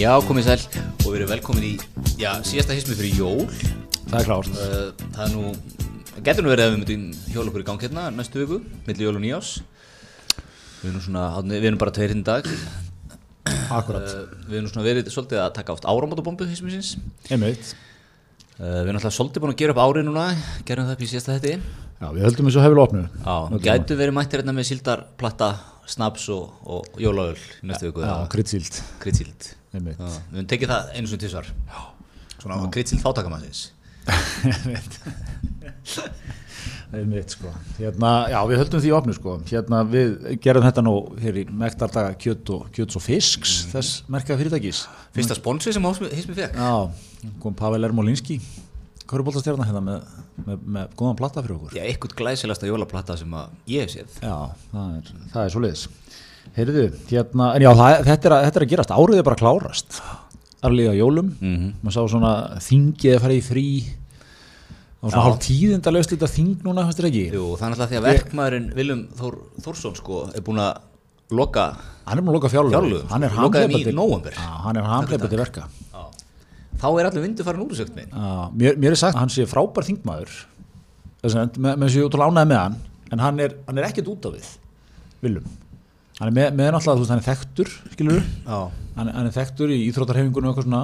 Já, komið sæl og við erum velkomin í, já, síðasta hismi fyrir jól. Það er klárt. Uh, Það er nú, getur nú verið að við myndum hjóla okkur í gang hérna næstu viku, milli jól og nýjás Við erum svona, við erum bara tveir hinn dag. Uh, Akkurat Við erum svona verið svolítið að taka oft áramótabombu hismisins Einmitt. Uh, Við erum alltaf svolítið búin að gera upp árið núna, gerum það upp í síðasta þetta Já, við höldum þessu hefur opnu Já, gætu verið mættir hérna með síldarplatta, snaps og, og jólaöl næstu viku Já, kryddsíld Kryddsíld Já, Við höfum tekið það einu svona tísvar Svona kryddsíld þáttakamannsins Einmitt. Einmitt sko. Hérna, já, við höldum því opnu sko. Hérna, við gerum þetta nú hér í mektardaga kjöt og, kjöts og fisks þess merka fyrirtækis. Fyrsta sponsi sem Hismi fekk Já, kom Pavel Ermolinski Köruboltastjárna hérna með, með, með góðan platta fyrir okkur? Já, eitthvað glæsilegasta jólaplata sem að ég hef séð. Já, það er, það er svo liðis Heyrðu, hérna, en já, það, þetta, er að, þetta er að gerast. Árið er bara klárast. Arlega jólum, mm Mhm. maður sá svona þingið að fara í frí. Og svona hálf tíðinda löst þetta þing núna, fannst þér ekki? Jú, það er alltaf því að verkmaðurinn Viljum Þór, Þórsson sko er búin að loka Hann er múin að loka fjárlög Hann er sko. Handleipandi hann er handleipandi verka. Þá er allir vindu farin úr Já, mér, mér er sagt að hann sé frábær þingmaður. Með, þessu út að lánaði með hann en hann er, hann er ekkert út á við Viljum Hann er með, með náttúrulega, þú veist, hann er þekktur skilur hann, hann er þekktur í íþróttarhefingunum og eitthvað svona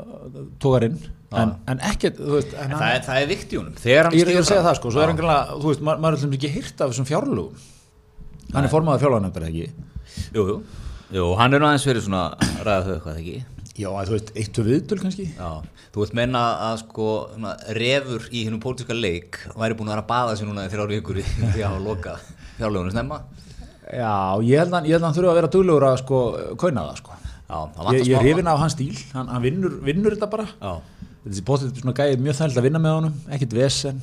uh, tógarinn en, en ekkert, veist en en hann, það er, það er vikti í honum. Ég, er- að segja það sko, svo er hann greinlega, þú veist, maður, maður er alltaf ekki hýrt af þessum fjárlugum hann er formaður fjárlaganefndar ekki? Jú, jú. Jú, hann er nú aðeins verið svona að ræða þau eitthvað, ekki? Já, þú veist, eitt og viðtöl kannski? Já, þú veist menna að sko refur í hennum pólitíska leik væri búin að vera að baða sér núna í þrjár vikur í því að lokað fjárlegunum snemma? Já, ég held að hann, þurfa að vera duglegur að sko, kauna það sko. Já, ég, ég er hrifin af hans stíl, hann, hann vinnur, vinnur þetta bara. Já, er bóttið svona gæðið mjög þægild að vinna með honum ekkert vesen,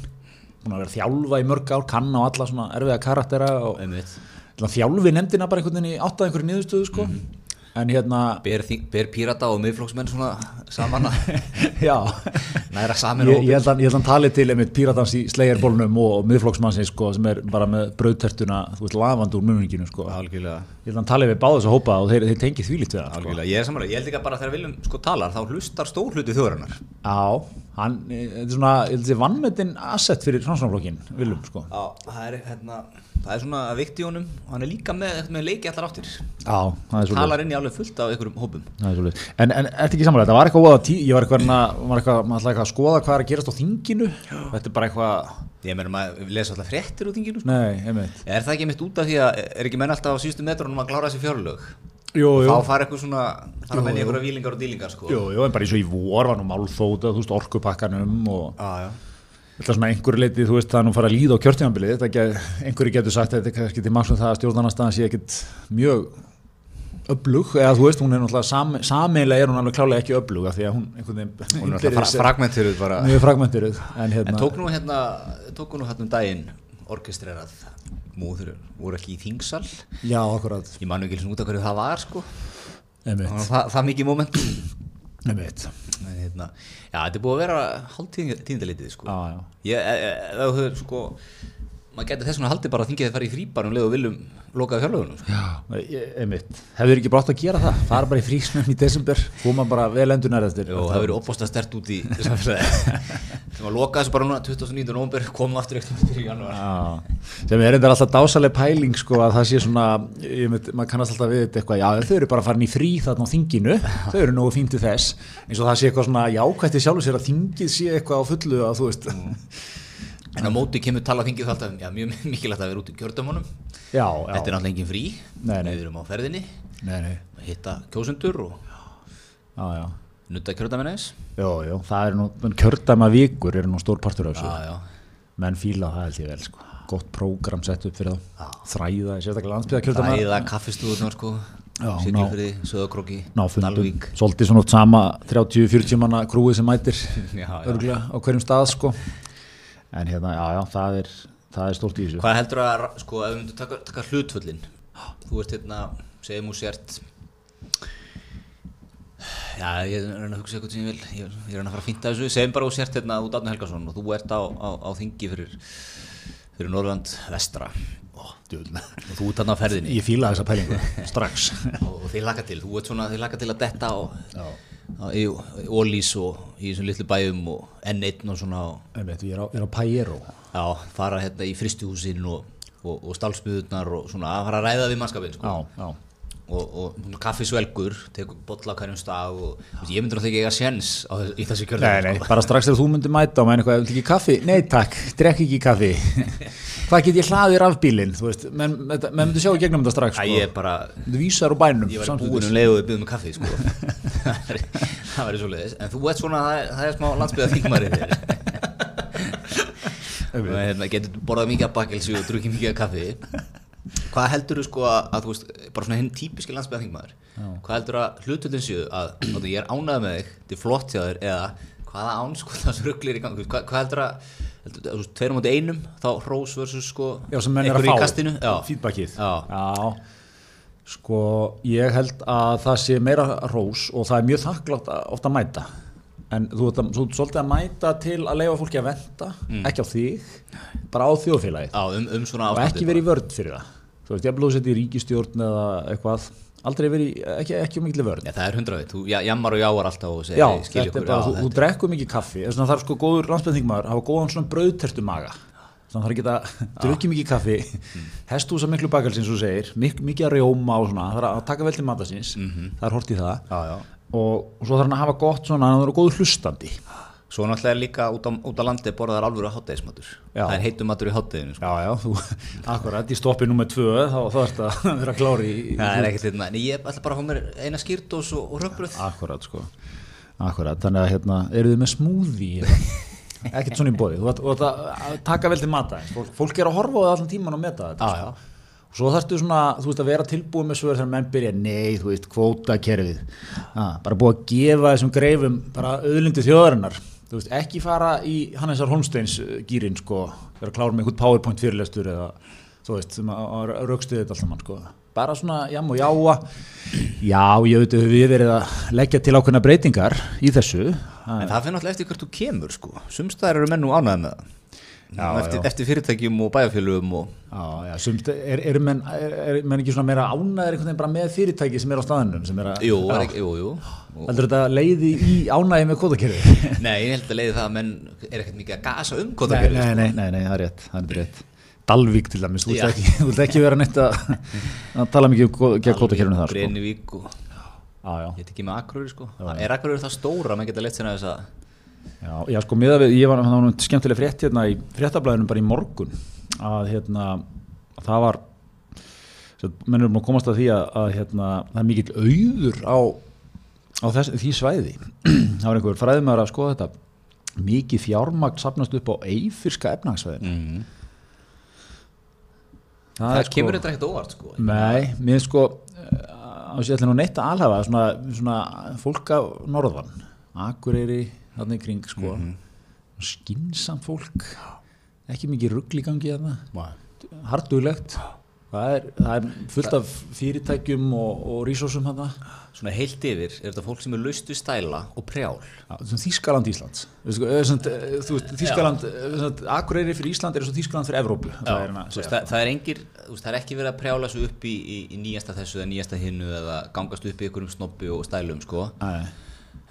búin að vera þjálfa í mörg ár, kann á alla svona erfiða karaktera og þjálfi nefndina bara einhvern veginn í átt að einhverju niðurstöðu sko en hérna Ber, ber pírata og miðflokksmenn svona saman já. Næra saman ég, ég held að ég held að hann tali til einmitt píratans í sleggjarbólnum og, miðflokksmannsins sko sem er bara með brauðtertuna þú veist lafandi úr muninginu sko. Ég held að hann tali við báða þess að hópa og þeir, þeir tengi þvílít við það sko. ég er ég held ekki að bara þegar Viljum sko talar þá hlustar stór hluti þjóðarinnar. Já, hann, eh, þetta er svona ég held að þetta er vannmetinn asset fyrir fransanflokkin viljum sko. Já, það er, hérna, það er svona að vikti honum og hann er líka með, með leiki allar áttir. Já, það er svo talar inn í alveg fullt af einhverjum hópum. Það er svolítið. En, en ertu ekki samanlega, þetta var eitthvað óða tí, ég var eitthvað, að- var eitthvað, maður ætlaði eitthvað að skoða hvað er að gerast á þinginu, þetta er bara eitthvað, Ég meina maður lesa alltaf fréttir úr þinginu sko. nei. Er það ekki mitt út af því að er ekki menn alltaf á síðustu metrunum að klára þessi fjárlög Jú, þá fara eitthvað svona í Jú, jú. einhverja vílingar og dýlingar sko. Jú, jú, en bara eins og í vor var nú málþóta, þú veist, orkupakkanum og já. þetta svona einhverju leiti, þú veist, það er nú fara að líða á kjörtímanbilið, þetta ekki, einhverju getur sagt að þetta er kannski til maksum það að stjórnarnarstaðan sé ekkit mjög öflug, eða þú veist, hún er náttúrulega sam, sameiginlega er hún alveg klálega ekki öflug af því að hún einhvern veginn Hún er fra fragmenturuð bara mjög fragmenturuð, en hérna En tók nú hérna tók nú hérna um daginn orkestrerað múður voru ekki í þingsal já, akkurat, Ég manu ekki og út af hverju það var sko einmitt, Það, það, það mikið moment einmitt En hérna, já, þetta er búið að vera hálf tíðindalitið sko Ég, e, e, hefur sko maður getur þess vegna haldið bara að þingið þið fara í fríbar um leið og viljum lokaði fjárlögunum sko. Já, ég- einmitt. Hefur ekki brátt að gera það? Fara bara í frísnum í desember, koma bara vel endur nær eftir. Jó, það hefur verið opbósta stert út í sem að loka þessu bara núna 29. november komum aftur eftir í janúar Já, sem er reyndar alltaf dásaleg pæling sko að það sé svona, veit, maður kannast alltaf við þetta eitthvað, já þau eru bara farin í frí þarna á þinginu, þau eru nógu fínt til þess, eins og það sé eitthvað svona jákvætti en á móti kemur tala þingið þá alltaf já, mjög mikilvægt að vera út í kjördömunum já, já, þetta er náttúrulega engin frí. Nei, nei. við erum á ferðinni. Nei, hitta kjósundur og já, já, nutta kjördamenn eins já, já, það er nú, vikur eru nú stór partur af þessu, menn fíla það held ég vel sko, gott prógram sett upp fyrir þá, þræða, sérstaklega landsbyða kjördæma. Æða kaffistúðunar sko. Já, Siglufriði, Söðakróki, Dalvík. Svolítið svona oft sama 30-40 manna krúið sem mætir örgulega á hverjum stað sko en hérna, já, já, það er það er stórt í þessu. Hvað heldur að, sko, ef við myndum taka, taka hlutföllin? Þú ert hérna, segjum úr sért. Já, ég er að hugsa eitthvað sem ég vil. Ég ég er að fara að fínta þessu. Segjum bara úr sért hérna út Átni Helgason og þú ert á, á, á þingi fyrir, fyrir Norrland vestra þú ert þarna á ferðinni? Ég fíla þessa pælingu strax. Og, þið laka til, þú ert svona, þið laka til að detta á, á í Ólís og í þessum litlu bæjum og N1 og svona og, Einmitt, ég er á, er á Pajero. Já, fara hérna í fristuhúsin og, og, og stálsmiðurnar og svona að fara að ræða við mannskapin sko. já, já og, og kaffisvelgur tekur bolla á hverjum stað og ég myndir náttúrulega ekki eiga séns í þessu Nei, kjörðum nei, bara strax þegar þú myndir mæta og meina eitthvað, vil ekki kaffi? Nei takk, drekk ekki kaffi Hvað get ég hlaðið af bílinn? Þú veist, menn, menn myndir sjá í gegnum þetta strax Æ, sko. ég er bara, Þú vísar úr bænum ég var samstundis. búin um leið og við byggðum með kaffi sko. það það væri svo leiðis en þú ert svona, það er, það er smá landsbyggða þingmarið þér hérna, getur borðað mikið af bakkelsi og drukkið mikið af kaffi hvað heldur þú sko að, að þú veist, bara svona hinn típiski landsbyggða þingmaður hvað heldur að hlutullin séu að, að ég er ánægð með þig, þetta er flott hjá þér eða hvaða án sko það ruglir í gang hvað, hvað heldur að, heldur, að þú veist, tveir móti einum þá hrós versus sko Já, sem menn er að einhver í fá kastinu? Já, feedbackið. Já. Já, sko ég held að það sé meira rós og það er mjög þakklátt að ofta að mæta. En þú ert að- þú svolítið að mæta til að leifa fólki að venda ekki á þig, bara á þjóðfélagið. Um, um og ekki verið í vörd fyrir það þú veist, ég blóð setja í ríkistjórn eða eitthvað aldrei verið, ekki, ekki um mikil vörd Já, það er hundraveit, þú ja- jammar og jáar alltaf og segir, Já, "Hey, skil þetta er ykkur, bara, já, þú, þú þetta- drekkur mikið kaffi þess vegna þarf sko góður landsbyrðingmaður hafa góðan svona brauðtertu maga þannig er ekki að drukki mikið kaffi hestúsa miklu bakal sem þú segir mik mikið að rjóma og svona er að taka vel til matasins, það er hort í það. Já, já. og, og svo þarf hann að hafa gott svona hann er góður hlustandi Svo náttúrulega er líka út á, út á landi borðar alvöru hátæðismatur Já. Það er heitum matur í hátæðinu sko. Já, já, þú, akkurat, í stoppi nummer tvö þá, ert að vera klári í, Það er ekkert litna En ég ætla bara að fá mér eina skýrtós og, og rökbröð Akkurat, sko Akkurat, þannig að hérna, eru þið með smoothie ekkert svona í bóði þú þú ert að taka vel til mata fólk, fólk er að horfa á það allan tíman og meta þetta Já, sko. já. svo þarftu svona, þú veist að vera tilbúið með svör þegar menn byrja, nei, þú veist, kvótakerfið bara búið að gefa þessum greifum bara auðlindi þjóðarinnar þú veist, ekki fara í Hannesar Holmsteins uh, gýrin, sko, vera klár með einhvern powerpoint fyrirlestur eða, þú veist, sem að, að raukstuði þetta alltaf mann, sko. Bara svona, jam og jáa. Já, ég veit að við verið að leggja til ákveðna breytingar í þessu. En það fyrir náttúrulega eftir hvert þú kemur sko. Sumstaðar eru menn nú ánægð með það Já, eftir, já. eftir fyrirtækjum og bæjarfélögum og er, er, menn, er, er menn ekki svona meira ánæðir einhvern veginn bara með fyrirtæki sem er á staðinum sem er að, Jú, jú, jú Heldur þetta leiði í ánæði með kótakerfi? Nei, ég held að leiði það að menn er ekkert mikið að gasa um nei, kvotakerfið nei, sko. nei, nei, nei, það er rétt, það er rétt. Dalvík til dæmis, þú vilt ekki, vera neitt að, að tala mikið um kótakerfinu þar. Sko. Grenivík og ég veit ekki með Akureyri sko. Er Akureyri það stóra að maður geta leitt sér að þess að já, já, sko, miða við, ég var, það nú skemmtileg frétt hérna í fréttablaðinu bara í morgun að hérna, það var, svo, menn erum að komast að því að, að hérna, það er mikill auður á, á þess, því svæði. það var einhver fræðumæður að skoða þetta, mikið fjármagn sapnast upp á eifirska efnagsvæðinu. mm. Það, Það, er sko- kemur þetta ekkert óvart sko. Nei, mér sko á þessu ætlum nú neitt að alhafa svona, svona fólk af norðan Akureyri, þarna í kring sko. Mhm. skinsamt fólk. Ekki mikið rugl í gangi þarna. Harduglegt það er, það er fullt af fyrirtækjum og, og rísósum þarna. Svona heilt yfir er þetta fólk sem er laust við stæla og prjál. Já, sem Þískaland Íslands. Veistu, eh, Þískaland, eh, Akureyri fyrir Ísland er Þískaland fyrir Evrópu það er hérna það, það er engir, það er ekki verið að prjála svo upp í, í, í nýjasta þessu eða nýjasta hinnu eða gangast upp í einhverjum snobbi og stælum sko. Æ,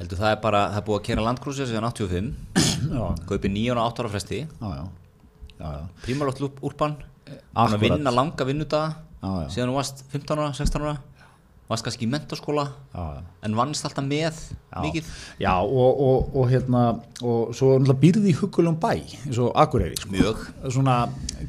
heldur það er bara, það er búið að kera landkrúsið síðan 85, já, kaupið 9 og 8 ára fresti prímalótt úrban, búin Akkúrat. að vinna langa vinnudaga. Síðan þú varst 15 ára, 16 ára. Varst kannski í já. en vannst alltaf með mikið. Já, og, og, og hérna og svo býrði í huggulegum bæ eins og Akureyri sko. mjög. Svona,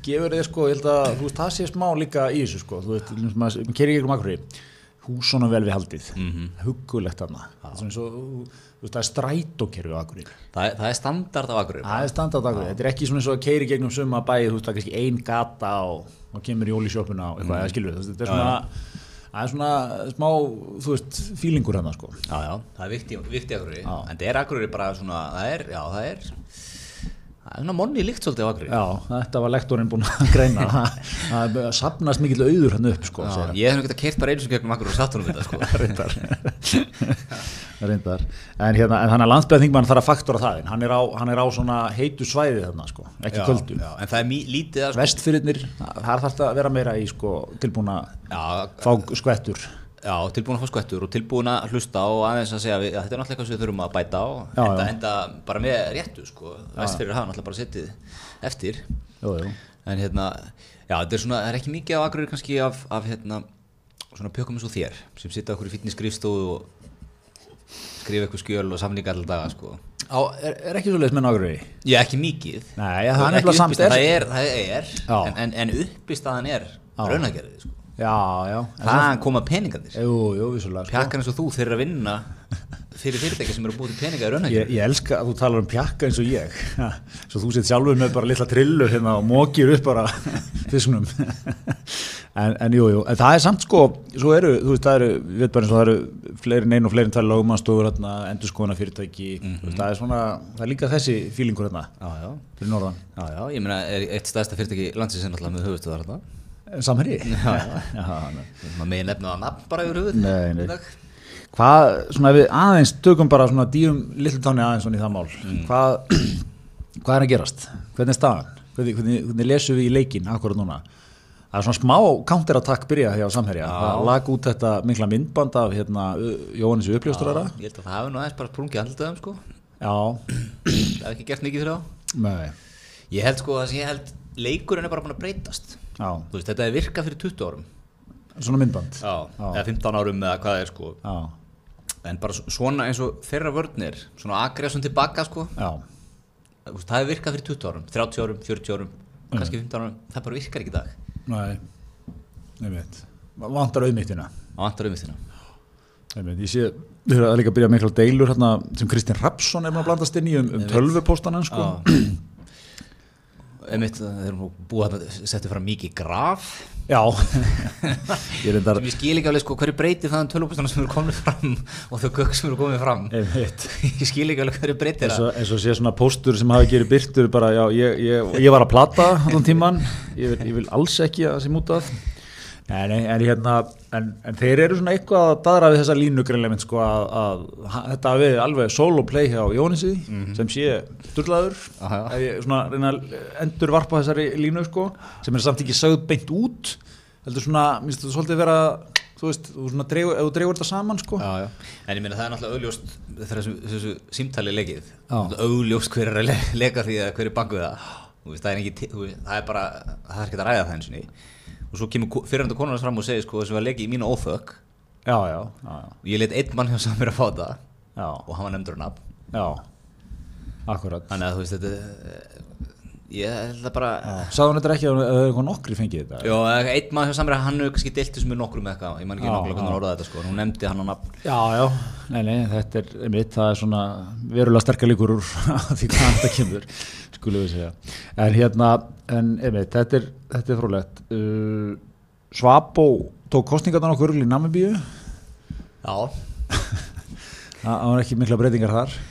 gefur þið sko, ég held að þú veist, það sé smá líka í þessu sko, þú veist, maður kerir ekki um Akureyri húsuna vel við haldið. Mhm. huggulegt þarna. Það er er strætókerfi á Akureyri. Það, það er standard af Akureyri það er standað Akureyri, þetta er ekki svona eins og að keiri gegnum suma bæ, þú veist, það er kannski ein gata og, og kemur í ólisjópuna og eitthvað, mm. skilur við, þetta er svona það er svona smá, þú veist, fílingur hann sko. já, já, það er vikti, vikti Akureyri. Já. en það er Akureyri bara svona, það er, já, það er það er svona monni líkt svolítið á Akureyri. Já, þetta var lektorinn búinn að greina. Það það sapnast mikill auður hann upp sko, Já, hann. ég hef að keirt bara einu sem gegnum Akureyri og satt honum þetta sko. reyndar. Reyndar. En, hérna, en þannig að landsbyrðan þingmann þarf að faktora það inn. hann er á, hann er á svona heitu svæði þarna sko, ekki Já, kvöldu já, en það er lítið að sko, vestfyrirnir, það þarf þetta að vera meira í sko, tilbúin að fá skvettur já, tilbúin að fá skvettur og tilbúin að hlusta og aðeins að segja að þetta er náttúrulega eitthvað sem við þurfum að bæta á Já, enda, já. enda bara með réttu sko. vestfyrir hafa náttúrulega bara setið eftir jú. en hérna, já, þetta er svona það er ekki mikið á agrur kannski af, af hérna, svona pjökum eins og þér sem sitta okkur í fitness skrifstofu og skrifa eitthvað skjöl og samlinga alltaf daga sko. Á, er, er ekki svo leiðis með nágröði Já, ekki mikið Nei, það er það er, er Já. en, en, en uppistaðan er raunagerði sko. Já, já. Hvaðan koma peningarnir. Jú, jú, vissulega sko. pjakkan eins og þú eru að vinna fyrir fyrirtæki sem eru búið til peninga í ég, raunagerði ég elska að þú talar um pjakka eins og ég. Svo þú sett sjálfur með bara litla trillur hérna og mókir upp bara fisknum en, en jú, jú, en það er samt sko svo eru, þú veist, það eru, við veit bara eins og það eru fleiri neinn og fleiri en tvær lögumannstofur hérna, endur skoðana fyrirtæki, þú veist, það er svona það er líka þessi fílingur hérna já, já, fyrir norðan, já, já, ég meina eitt stærsta fyrirtæki landsins er náttúrulega með höfustuðar þetta samherri maður megin nefna það nafn bara yfir höfuð Nei, nei. Hvað, svona ef við aðeins tökum bara svona dýrum litlu tóni aðeins svona í það mál hvað, hvað er að gerast? Hvernig er staðan? Hvernig, hvernig, hvernig lesum við í leikin akkurat núna? Það er svona smá counterattack byrja hjá Samherja. Það lag út þetta mikla myndband af hérna, Jóhannes uppljósturara ég held að það hafi nú aðeins bara sprungið andlutöðum sko. Það hef ekki gert mikið fyrir þá. Nei, ég held sko að ég held leikurinn er bara búin að breytast veist þetta er virkað fyrir 20 árum. Svona myndband. Já, eða 15 árum eða hvað það er sko. Já, en bara svona eins og þeirra vörnir svona agressum tilbaka sko. Þú veist, það hefur virkað fyrir 20 árum 30 árum, 40 árum, kannski 15 árum það bara virkar ekki í dag. Nei. Nefnt, vantar um þína Einmitt, Ég sé, við erum að líka að byrja mikla deilur hérna, sem Kristinn Rapsson er maður að blandast inn í um, um tölvupóstana sko. Einmitt, þeir eru búið að setja fram mikið graf. Já. Ég endar sem ég skil ekki alveg sko hverju breytir það um tölvupostana sem eru komið fram og þau gögg sem eru komið fram. Einmitt. ég skil ekki alveg hverju breytir eins það. og, eins og sé svona póstur sem hafi gerið byrtur bara, já, ég, ég, ég var að plata allan tíman, ég vil, ég vil alls ekki að það sé mútað Nei, en, hérna, en, en þeir eru svona eitthvað að daðra við þessa línu greinlega sko, að, að, að þetta verið alveg solo play hjá Jónissi sem sé ef ég svona reyna að endur varpa þessari línu sko, sem er samt ekki sögð beint út heldur svona, minnst þetta svolítið vera þú veist, þú svona dreigur, ef þú dreigur þetta saman sko. Já, já. en ég meina það er náttúrulega augljóst þegar þessu, þessu símtali. Náttúrulega augljóst hver er að le leika því að hver er bankuð það. Það er ekki, það er bara það er ekki að ræða það eins og og svo kemur fyrirhandi konunars fram og segir sko þessu var leikið í mínu óþökk. Já, já, já, já, og ég let einn mann hjá samir að fá það já, og hann var nefndur á nafn. Já. akkurat. Þannig að þú veist þetta ég held að bara Sáðu hann þetta ekki að það er eitthvað nokkri fengið þetta? Jó, einn mann hjá samir að hann hefur kannski deilt þessu með nokkrum með eitthvað, ég man ekki Já, nokkulega hvernig hann orðaði þetta sko, hún nefndi hann á nafn Já, já, nei, nei, þetta er einmitt, það er svona verulega sterkar líkur úr því hvað þetta kemur, skulum við segja. En hérna, en einmitt, þetta er, þetta er frólægt. Uh, Svabó tók kostningarnar okkur í Namibíu, Já, það var ekki mikla breytingar þar.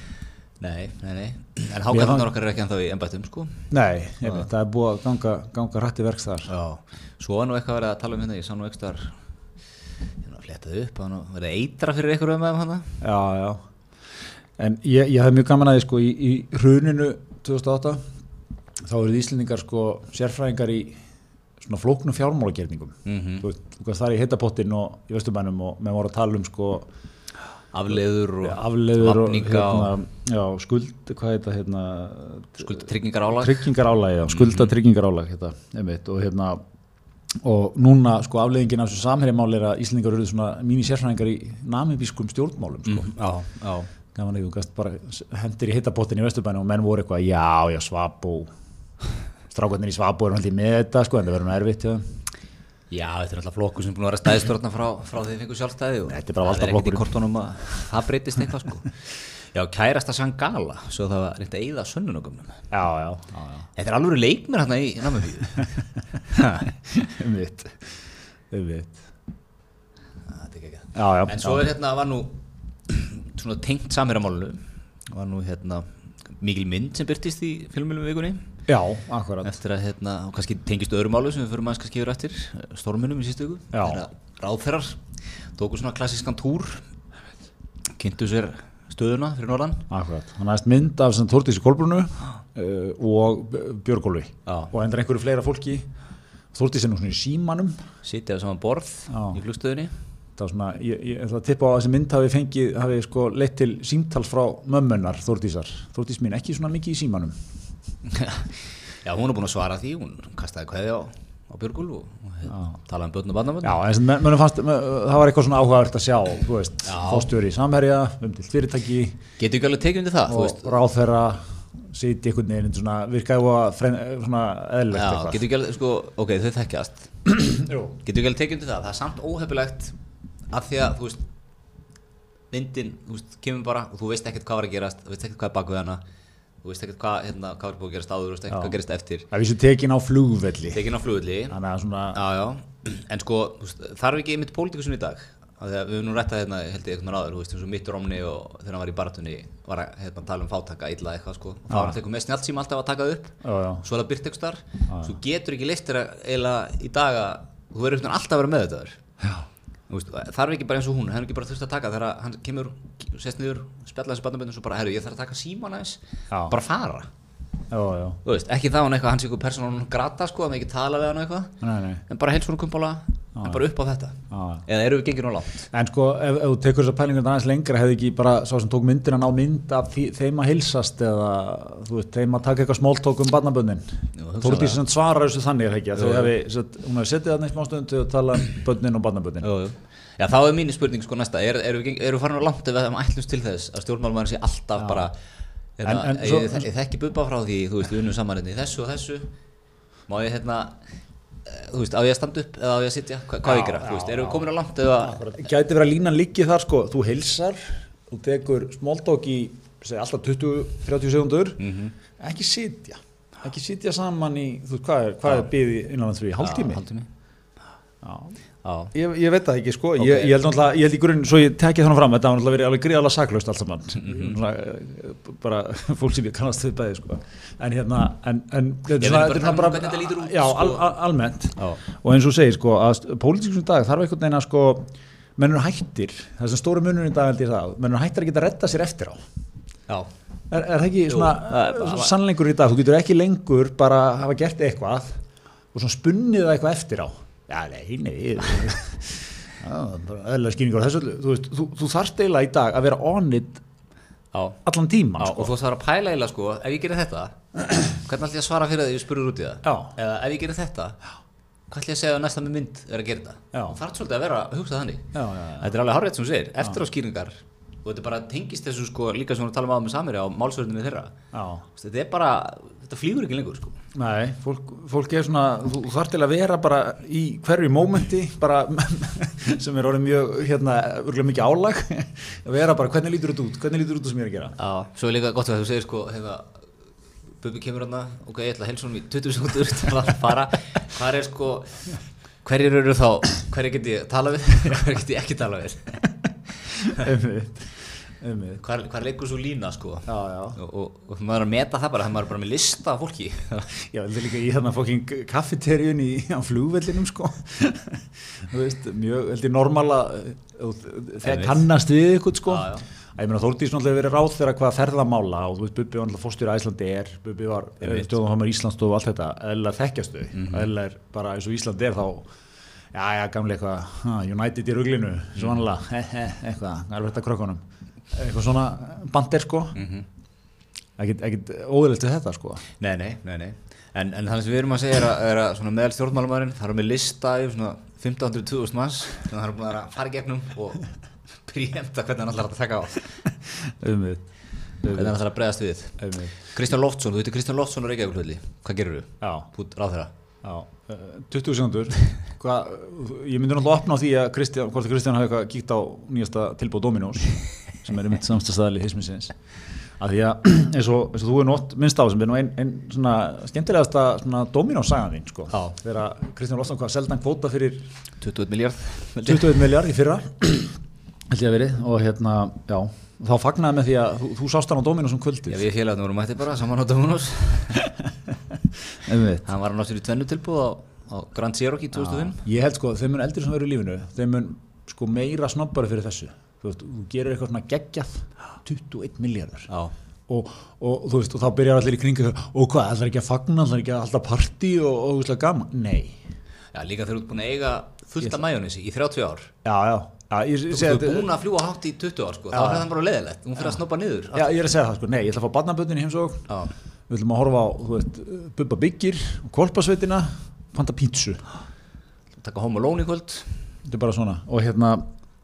Nei, nei, nei en hákarnar okkar er ekki ennþá í embættum sko Nei, einmitt, það er búið að ganga, ganga rætti verks þar. Já, svo var nú eitthvað verið að tala um hérna, ég sá nú eitthvað hérna fléttaði upp, það var nú verið að eitra fyrir eitthvað um hann Já, já. En ég, ég hef mjög gaman að því sko í, í hruninu 2008 þá eruð Íslendingar sko sérfræðingar í svona flóknum fjármálagerningum. mm veist, þú veist það er í heitapottin og í Östurbænum og með voru að tala um sko afleiður og afleður og hérna, já, skuld, hérna, skuld tryggingar álag tryggingar álag, já, skulda tryggingar álag hérna, einmitt, og hérna og núna sko afleiðingin af þessu samherjamáli er að Íslendingar eru svona mínir sérfræðingar í namibískum stjórnmálum sko. Já, já gaman að þú gast bara hendur í hitabottin í Vesturbænum og menn voru eitthvað, já, já, svabó strákarnir í svabó eru alltaf með þetta sko, en það verður nú erfitt já. Já, þetta er alltaf flokkur sem er búin að vera stæðstjórna frá, frá því þið fengur sjálfstæði og Þetta er bara það er ekkert í kortunum að það breytist eitthvað sko. Já, kærasta Sangala, svo það var reynt að eyða sönnunogumnum já, já, já, já. Þetta er alveg leikmir hérna í Namibíu. Einmitt einmitt Þetta er ekki já, já, En svo er hérna, var nú svona tengt samherjamálunu var nú hérna mikil mynd sem byrtist í filmilum vikunni já, akkurat. Eftir að hérna, og kannski tengist öðru málu sem við fyrir maður kannski yfir eftir storminum í sístu viku. Já. Þegar ráðferrar tóku svona klassískan túr kynntu sér stöðuna fyrir norðan. Akkurat, hann aðeins mynd af sem Þórdísi Kolbrunu uh, og Björgólfi. Og endur einhverju fleira fólki. Þórdísi er nú svona í símanum. Sitja á saman borð Já. í flugstöðunni það var svona, ég, ég ætla að tippa á að þessi mynd hafi fengið, hafi sko leitt til símtals frá mömmunar Þórdísar. Þórdís mín ekki svona mikið í símanum já, hún er búin að svara því, hún kastaði kveði á, á Björgúl og, og hérna, talaði um börn og barnabörn. Já, en það var eitthvað svona áhugavert að sjá, þú veist, Já. fórstjóri í samherja, um til fyrirtæki getur ekki alveg tekið undir það, þú og veist? ráðherra sitja einhvern veginn, svona, virkaði að frem, svona eðlilegt já, eitthvað. getur ekki alveg, sko, ok, þau þekkjast. Getur ekki alveg tekið undir það, það er samt óhefilegt af því að, þú veist myndin, þú veist, kemur bara og þú veist ekkert hvað var að gerast, þú veist ekkert hvað er bakvið hana þú veist ekkert hvað, hérna, hvað er búið að gerast áður þú veist ekkert hvað gerist eftir. Það vísu tekin á flugvelli, tekin á flugulli þannig að svona, Já, já, en sko, þarf ekki einmitt pólitíkusun í dag? Að við höfum nú rættað hérna, held ég eitthvað ráður, þú veist, eins og mitt Romni og þegar hann var í baratunni var að hérna, tala um fátaka illa eitthvað, sko, og þá var hann tekur með snjálfsíma alltaf að taka upp, já, já, svo er það byrt eitthvað starf, svo getur ekki leist þér að eiginlega í dag að þú verður einhvern veginn alltaf að vera með þetta þar, já, veist, þarf ekki bara eins og hún, hann ekki bara þurft að taka þegar hann kemur, sest niður, spjalla þessi barnaböndum, svo bara, herru, ég þarf að taka síman aðeins, bara fara, já, já, þú veist, ekki þá hann eitthvað, hann sé eitthvað persónal grata, sko, að maður ekki tala við hann og eitthvað, nei, nei, en bara heilsvonu kumpála en bara upp á þetta? Já. eða eru við gengið nú langt? En sko, ef, ef þú tekur þessar pælingar aðeins lengra, hefði ekki bara sá sem tók myndina ná mynd af því, þeim að hilsast eða, þú veist, þeim að taka eitthvað smóltók um barnabönnin. Hugsanlega. Þórdís sem svarar þessu þannig, er það ekki, sagt, hún hefði setið þarna í smástöðundu og tala um bönnin og barnabönnin. Já, þá er mínu spurning sko næsta. Er, eru við er farin á langt ef við hefum ætlust til þess að stjórnmálmaður sé alltaf bara hérna, ég, svo- þekki bubba frá því þú veist, við unnum saman hérna þessu og þessu. Má ég hérna þú veist, á ég að standa upp eða á ég að sitja? Hvað, hvað gera, já, þú veist, erum við komin á langt eða Gæti verið að línan liggi þar, sko, þú hilsar, þú tekur smóltók í, segi, alltaf 20-30 sekundur, Mhm. ekki sitja, ekki sitja saman í, þú veist, hvað er, hvað er byggði innanlandsfrí, hálftími? hálftími? Já. Já, Ég, ég veit það ekki sko, Ok. ég, ég held náttúrulega, ég held í grunn, svo ég tekið þannig fram, þetta var náttúrulega verið alveg gríðalega saklaust allt saman, Mhm. svona, eh, bara fólk sem ég kannast við bæði sko, en hérna, en, en þetta er svona, bara þetta er þannig bara, hvernig þetta lítur út, já, sko. al, al, almennt, já, og eins og segir sko, að pólitíksum dag þarf einhvern veginn að sko, menn eru hættir, það sem stóri munur í dag held ég það, menn eru hættir að geta redda sér eftir á. já, Er, er það ekki Jú, svona, er svona sannleikur í dag, þú getur ekki lengur bara hafa gert eitthvað og svona spunnið það eitthvað eftir á. Já, nei, nei, eðlilega skýringar á þessu þú, þú, þú þarft eiginlega í dag að vera on it já. allan tíman sko. og þú þarf að pæla eiginlega sko, ef ég gerir þetta hvernig ætlum ég að svara fyrir það ég spurur út í það? Já. eða ef ég gerir þetta hvað ætlum ég að segja að næsta með mynd er að gera þú þarf svolítið að vera að hugsa þannig. Já, já, já. þetta er alveg horrið sem þú segir, eftir á skýringar og þetta bara tengist þessu sko líka sem við talum á með samir á málsvörðinni þeirra. Já. þetta er bara, þetta flýgur ekki lengur sko. Nei, fólk, fólk er svona þú, þarft til að vera bara í hverju mómenti bara sem er orðið mjög, hérna, örgulega mikið álag. Að vera bara, hvernig lítur þetta út? Hvernig lítur þetta út sem ég er að gera? Já, svo er líka gott að þú segir sko hefða, Bubi kemur hérna, ok, ég ætla að helsa honum í 20 sekundur til að fara. Hvað er sko hverjir eru þá, hverjir get ég tala við? Hverjir get ég ekki tala við Einmitt, hvað, hvað leikur svo lína sko? Já, já. Og, og, og maður er að meta það bara það maður er bara með lista af fólki. Já, þetta er líka í þarna fokking kaffeterjun í, á flugvellinum sko. Þú veist, mjög, held ég normala þegar Einmitt. kannast við ykkur sko. Já, já. að ég meina Þórdís náttúrulega verið ráð þeirra hvað ferðamála og þú veist, Bubbi var náttúrulega fórstur Æslandi er, Bubbi var Einmitt. stjóðanhámar Íslandsstofu og allt þetta, eðlilega þekkjastu mm eðlilega er bara eins og Ísland er þá já, já, gamli eitthvað, United í ruglinu svo he, he, eitthvað það er þetta krökkunum, eitthvað svona bandir sko, Mhm. ekkit, ekkit óðurlegt við þetta sko. Nei, nei, nei, nei. En, en þannig sem við erum að segja er að, er að svona meðal stjórnmálumæðurinn er með lista svona 1500-2000 manns sem það er búin að að fara í gegnum og príemta hvernig hann ætlar að taka á. Umvið hvernig hann ætlar að bregðast við. Kristján Loftsson, þú veitir Kristján Loftsson á Reykjavík hvað gerur þú? Já, Pút ráð þeirra já, 20 sekundur Ég myndi náttúrulega opna á því að Kristján, hvort að Kristján hafi eitthvað kíkt á nýjasta tilbúð Dominós sem er um mitt samstastæðali hismisins. Að því að eins og, eins og þú er nótt minnst á sem er nú einn ein svona skemmtilegasta svona Dominós sagan þín sko. Þegar Kristján Loftsson hvað seldan kvóta fyrir 21 miljard 21 miljard í fyrra held ég að verið og hérna, já. Þá fagnaði með því að þú, þú sást hann á Dominós um kvöldið. Já, við félagarnir vorum mætti bara saman á Einmitt. Hann var að ná sér í tvennu tilbúð á, á Grand Cherokee 2005 Ég held sko, þeim mun eldri sem verður í lífinu þeim mun sko meira snobbari fyrir þessu. Þú veist, þú gerir eitthvað svona geggjað 21 miljardar og, og þú veist, og þá byrjar allir í kringu og hvað, er ekki að fagna, er ekki að alltaf partí og, og veist, gaman, nei. Já líka þegar þú ert búin að eiga fullt af majónesi í 30 ár. Já, já, já ég Þú ert búin að fljúa hátt í 20 ár sko, þá er það bara leðilegt, hún fyrir að snoppa niður. Já, ég er að segja það, sko, nei, ég ætla að fá barnaböndin í heimsók. Við ætlum að horfa á, þú veist, Bubba Byggir og Kolpasveitina, panta pítsu. Taka home alone í kvöld. Þetta er bara svona, og hérna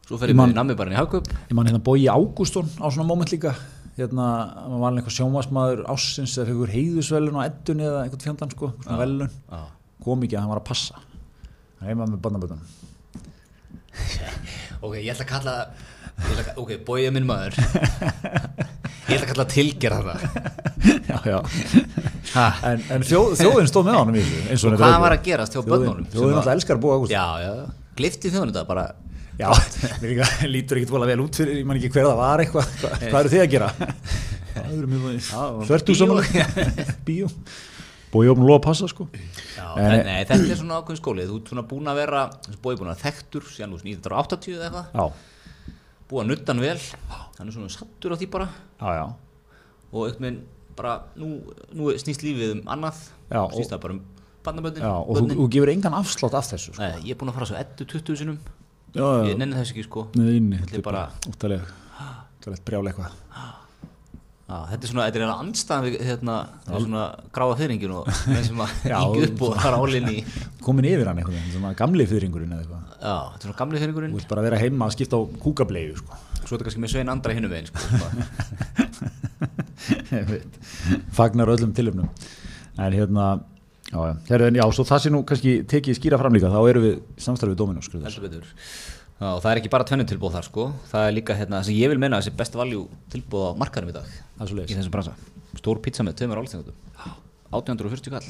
svo fer ég með nammi bara inn í hagkaup. ég man hérna Bói Ágústón á svona moment líka. Hérna, maður var eitthvað sjómasmaður ássins eða fyrir heiðusvelun á eddunni eða einhvern fjandan sko, svona velun. Já. kom ekki að hann var að passa. Hann heima með barnaböndunum ok, ég ætla að kalla ég ætla að, ok, bóið minn maður. Ég ætla að kalla tilgerða það. Já, já. ha. en, en þjóð, þjóðin stóð með honum í þessu eins og og hvað er var að gerast hjá þjóðin, börnunum? þjóðin alltaf elskar Bói Ágústón já, já, glifti þjóðin þetta bara. Já, mér líka, lítur ekkert vola vel út fyrir, ég man ekki hver það var eitthvað. Hvað, hvað eru þið að gera? Mjög svörtu bíó. svona bíó. Bói Ágústón lofa að passa sko. Já, En- en, nei, þetta er svona ákveðin skólið. Þú ert svona búin að vera, bóið búin að þekktur síðan úr 1980 eða eitthvað já, búið að nutta hann vel. Hann er svona sattur á því bara. Já, já. Og veginn bara, nú, nú snýst lífið um annað. Já, snýst það bara um bandaböndin og þú, þú gefur engan afslátt af þessu sko. Nei, ég er búin að fara svo 11-20 sinum já, já, ég nenni þess ekki sko. Nei, nei, Þetta er þetta er bara óttalega brjála eitthvað. Já, þetta er svona, þetta er eiginlega andstæðan við hérna, það er svona gráða fyrringin og þeim sem að Já, íkja upp og fara álinni komin yfir hann veginn, svona gamli fyrringurinn eða eitthvað Já, þetta er svona gamli fyrringurinn Þú vilt bara vera heima að skipta á kúkableiðu sko. Svo er þetta kannski með Svein Andra hinum veginn sko. Fagnar öllum tilöfnum En hérna Já, já, já, svo það sé nú kannski tekið skýra fram líka, þá erum við samstarfið Já, og það er ekki bara tvennu tilbúð þar sko. Það er líka hérna, það sem ég vil menna þessi best value tilbúð á markarum í dag í þessum bransa. Stór pizza með tveimur álþengatum 840 kall.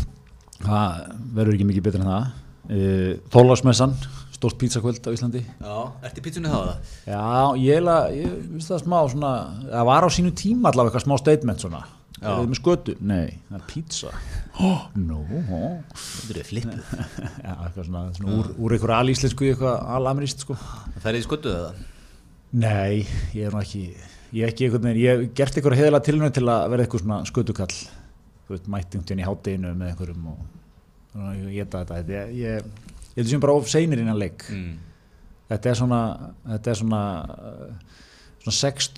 Það verður ekki mikið betur en það uh, Þólasmessan, stórt pizzakvöld á Íslandi Já, ertu pizzunni þá það? Já, ég, la, ég finnst það smá svona, það var á sínu tíma allavega eitthvað smá statement svona Já. Er þið með skötu? Nei, það er pizza oh, No oh. Þetta er flippið Já, eitthvað svona, svona úr, úr einhverju alíslensku eitthvað alamirist sko Það er í sköttuðu það? Nei, ég er nú ekki ég er ekki einhvern veginn, ég hef gert einhverja heðalega tilhörn til að vera eitthvað svona skötukall þú veit, veginn í hátteginu með einhverjum og ég geta þetta. Ég, ég, ég held sem bara of seinir innan leik. Mm. þetta er svona þetta er svona svona sex,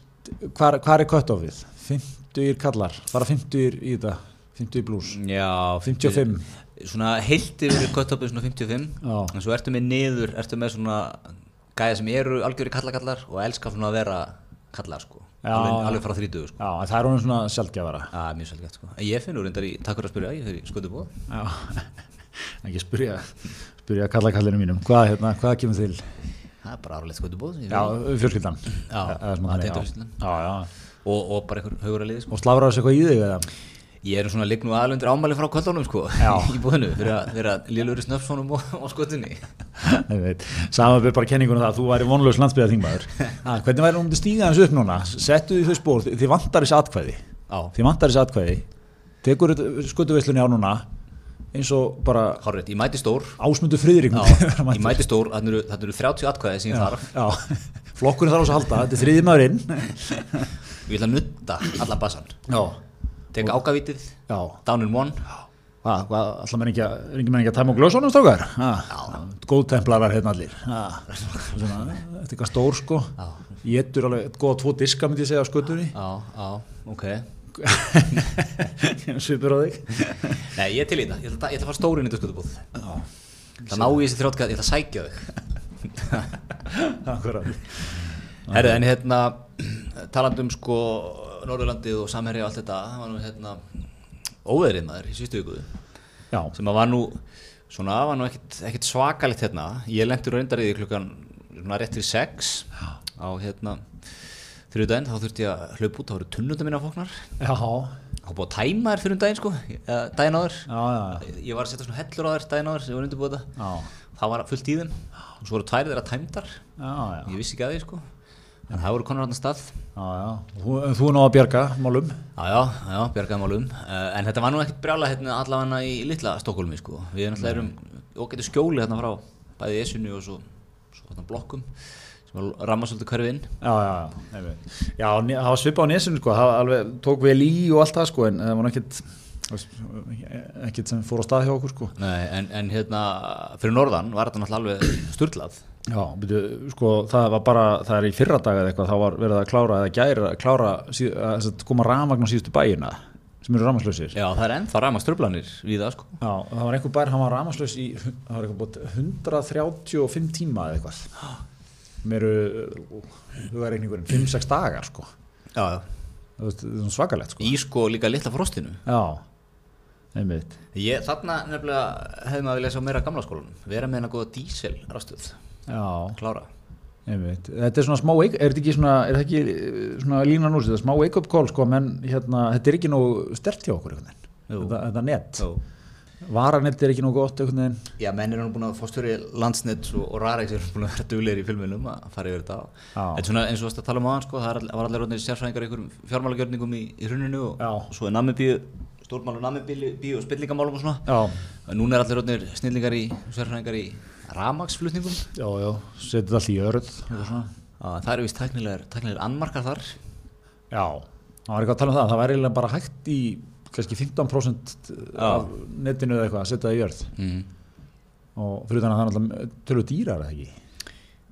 hvar, hvar er cut-offið? 50 kallar, bara 50 í þetta. 50 blues, Já, 55 Svona heilt yfir köttopið svona 55 Já. En svo ertu með niður, ertu með svona gæða sem eru algjöri kallakallar og elska svona að vera kallar sko Já, alveg, alveg frá 30 sko. Já, það er honum svona sjálfgefara Já, mjög sælgætt sko. Ég finnur reyndar í, takk fyrir að spyrja, ég fyrir skötubóð Já, ekki spyrja spyrja kallakallinu mínum, hvað, hérna, hvað kemur til? Það er bara áralegt skötubóð Já, fjölskyldan. Já, svona það er já. og, og bara einhver haugur að liði sko. Og slafrar þessu eitthvað í þig eða? Ég er svona ligg nú aðlundir ámæli frá kvöldunum sko. Í búinu, fyrir að í snöfsfónum og, og skötunni Ég veit, samanbyrð bara kenningunum það að þú væri vonlaus landsbyggða þingmaður Hvernig væri hún til stíga þessu upp núna? Settu því þau spór, þið vantar þessi atkvæði. Já, Þið vantar þessi atkvæði. Tekur skuttuveislunni á núna eins og bara hárrétt, ég mæti stór. Ásmundu friðrik Já, ég mæti stór, þannig eru, þarna eru 30 atkvæði sem ég þarf. Já, flokkurinn þarf á þessu að halda, þetta er og ég ætla að nutta allan bassan Já, Tek ágavítið, down in one Hvað, hvað, alltaf menn ekki að, er ekki menn ekki að tæma á glösunum stókar? Já, góðtemplarar hérna allir. Svona, þetta er eitthvað stór sko. Já. Ég ettur alveg góða tvo diska myndi ég segja á skötunni. Já, já, ok Svipur á þig. Nei, ég er til í þetta, ég ætla, ég ætla að fara stórin í döskutubúð Það ná í þessi þrjótka, ég ætla að sækja þig Akkurat. Herru, en hérna talandi um sko Norðurlandið og Samherja og allt þetta það var nú hérna óveðrið maður í sístu ykkur sem að var nú svona, var nú ekkit, ekkit svakalegt hérna. Ég í því klukkan svona rétt til sex á hérna þrjúdæðin, þá þurfti ég að hlaupa út þá voru tunnundar mína fóknar já, þá búið að tæma þér fyrir daginn sko eða daginn áður. Já, já, ég var að setja svona hellur á þér daginn áður sem ég var undirbúið það var fullt í þeim. Og svo voru tværið þeirra tæmdar. Já, já, ég vissi ekki að því sko en það voru konar hann stað. Já, já. Þú, þú er ná að bjarga málum. Já, já, já, bjargaði málum. Uh, En þetta var nú ekkert brjála hérna allavega í litla Stokkólmi sko. Við náttúrulega erum ógættu skjóli hérna frá bæði Esjunni og svo, svo hérna blokkum sem ramma svolítið hverfinn Já, það var svipa á nesinu sko, það alveg, tók vel í og allt það sko, en það var ekkert ekkert sem fór á stað hjá okkur sko. Nei, en, en hérna fyrir norðan var þetta náttúrulega alveg sturlað Já, byrju, sko, það var bara, það er í fyrra dag eða eitthvað, þá var verið að klára eða gæra, klára, síð, að, að, að koma rafmagn á síðustu bæina sem eru rafmagnslausir. Já, það er ennþá ramma ströflanir við það sko Já, það var einhver bær, hann var rafmagnslaus í, það var eitthvað búið 135 tíma eða eitthvað. Mér eru, hugareikningurinn, 5-6 dagar sko. Já, já Það er svona svakalegt sko. Í sko líka litla frostinu Já, einmitt. Ég, þarna nefnilega hefði maður viljað sjá meira gamla skólanum Vera með hennar góða dísel Já, Klára einmitt. Þetta er svona smá, er þetta ekki svona, er þetta ekki eh, svona línan úr, þetta er smá wake up call sko, menn hérna, þetta er ekki nógu stert hjá okkur. Þetta, þetta net. Jó. Varanett er ekki nógu gott. Já, menn er nú búin að fórstöri landsnett og, og Rarex er búin að vera duglegir í filminum að fara yfir þetta. Þetta er svona eins og varst að tala um aðan sko, það all- var allir rótnir sérfræðingar í einhverjum fjármálagjörningum í, í hruninu og, og svo er namibíu, stórmálur namibíu og spillingamálum og svona Já, En Núna er allir rótnir snillingar í, sérfræðingar í ramagsflutningum já, já, setja þetta allir í svona. Það eru vist tæknilegar, annmarkar þar Já, það var eitthvað að tala um það, það var eiginlega bara hægt í kannski 15% af netinu eða eitthvað að setja það í örð. mm. Og fyrir þannig að það er alltaf tölvu dýrar eða ekki.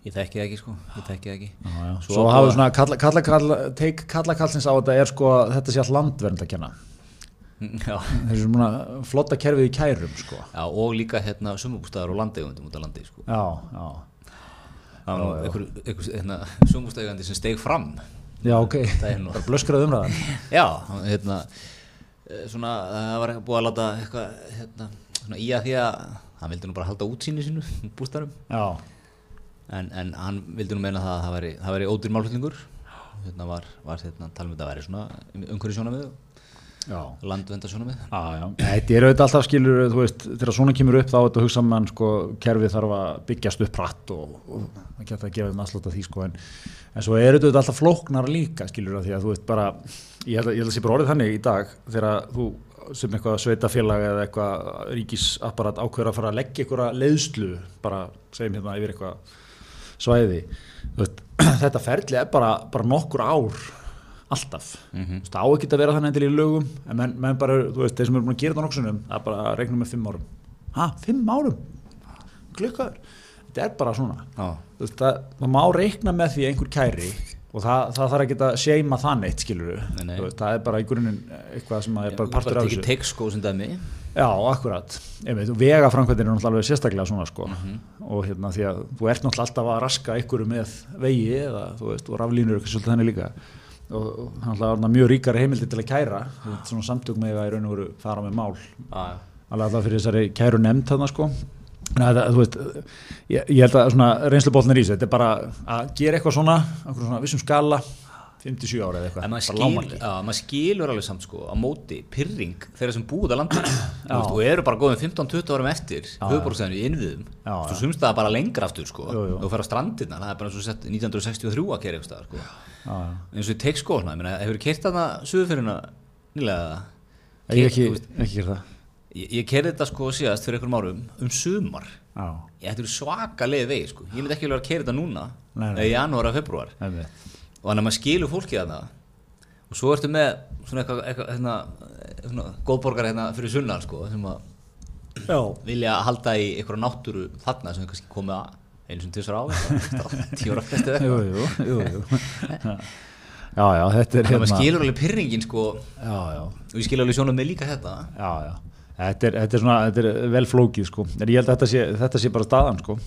Ég þekki það ekki sko, ég þekki það ekki Já, já. Svo Svo, hafðu búa- svona kalla, kalla, kalla, á þetta er sko að þetta sé allt landvernd að kenna. Eru svona flotta kerfið í kærum sko. Já og líka hérna sumabústæðar og landegundum út á landi sko. Já, já. Það var nú einhver, einhver hérna, sumabústæðegandi sem steig fram Já, ok. Það er blöskrað umræðan. Já, hérna eh, svona, það var búið að láta eitthvað hérna, svona í að því að hann vildi nú bara halda útsýni sínu bústæðarum en, en hann vildi nú meina það að það væri, það væri ódýr málflutningur hérna var, var hérna, talum við að væri svona umhverju sjónamið já. landvenda sjónamið Já, já. Þetta er auðvitað alltaf skilur, þú veist, þegar svona kemur upp þá þetta að hugsa mann, sko, kerfið þarf að byggjast upp hratt og, það geta að gefa þeim aðslátt af því, sko, en, en svo er þetta auðvitað alltaf flóknar líka, skilur, af því að þú veist bara, ég held að, ég held að sé bara orðið þannig í dag þegar þú sem eitthvað sveitafélag eða eitthvað ríkisapparat ákveður að fara að leggja einhverja leiðslu, bara segjum hérna yfir eitthvað svæði, veist, þetta ferli er bara, bara nokkur ár alltaf. Mm -hmm. það á ekki að vera þannig endilega í lögum en menn, menn bara, þú veist, þeir sem eru búin að gera þetta nokksunum það er bara að reikna með fimm árum. Ha, fimm árum? glukkaður. Þetta er bara svona. Já, Þú veist, það, það má reikna með því einhver kæri og það, það þarf ekki að seima það neitt skilur Nei, nei. veist, það er bara í grunninn eitthvað sem er bara partur af þessu. teikskó sem dæmi. Já, akkurat, vega framkvæmdinn er náttúrulega sérstaklega svona sko. Mhm. og hérna því að þú ert náttúrulega alltaf að raska einhverju með vegi eða þú veist, og raflínur eitthvað svolítið þannig líka og, náttúrulega orðna mjög ríkar heimildi til að kæra. Svona samtök með að í raun og veru fara með mál. Alveg fyrir þessari kæru nefnd þarna sko. Það, veist, ég, ég held að reynslubólnir í þessu, þetta er bara að gera eitthvað svona, svona vissum skala 57 ára eða eitthvað, En maður, skil, já, maður skilur alveg samt sko á móti pyrring þeirra sem búið að landa veist, og eru bara góðum 15-20 árum eftir höfuborgsæðinu í innviðum. Þú sumst það bara lengra aftur sko. Jú, jú. og fer á strandirna, það er bara eins og sett 1963 að kera eitthvað sko. Eins og í meina, hefur kert þarna suðufyrirna nýlega? Ég hef ekki, ekki gera það. Ég, ég kerði þetta sko síðast fyrir einhverjum árum um sumar. Já, Ég ætti svaka leið vegi sko. Ég myndi ekki alveg að kera þetta núna Nei, nei. eða í janúar að februar einmitt. Og þannig að maður skilur fólkið þarna. Og svo ertu með svona eitthvað, eitthvað hérna, svona góðborgar hérna fyrir sunnan sko sem að Já, vilja halda í einhverja náttúru þarna sem kannski komið að einu sem tísar á eitthvað, tíu ára flesti eða jú, jú, jú, jú. Já, já, þetta er að maður hérna skilur alveg pyrringin sko. Og Já, já, ég skilur alveg sjónum með líka þetta já, já. Þetta er, þetta er svona, þetta er vel flókið sko. En ég held að þetta sé, þetta sé bara staðan sko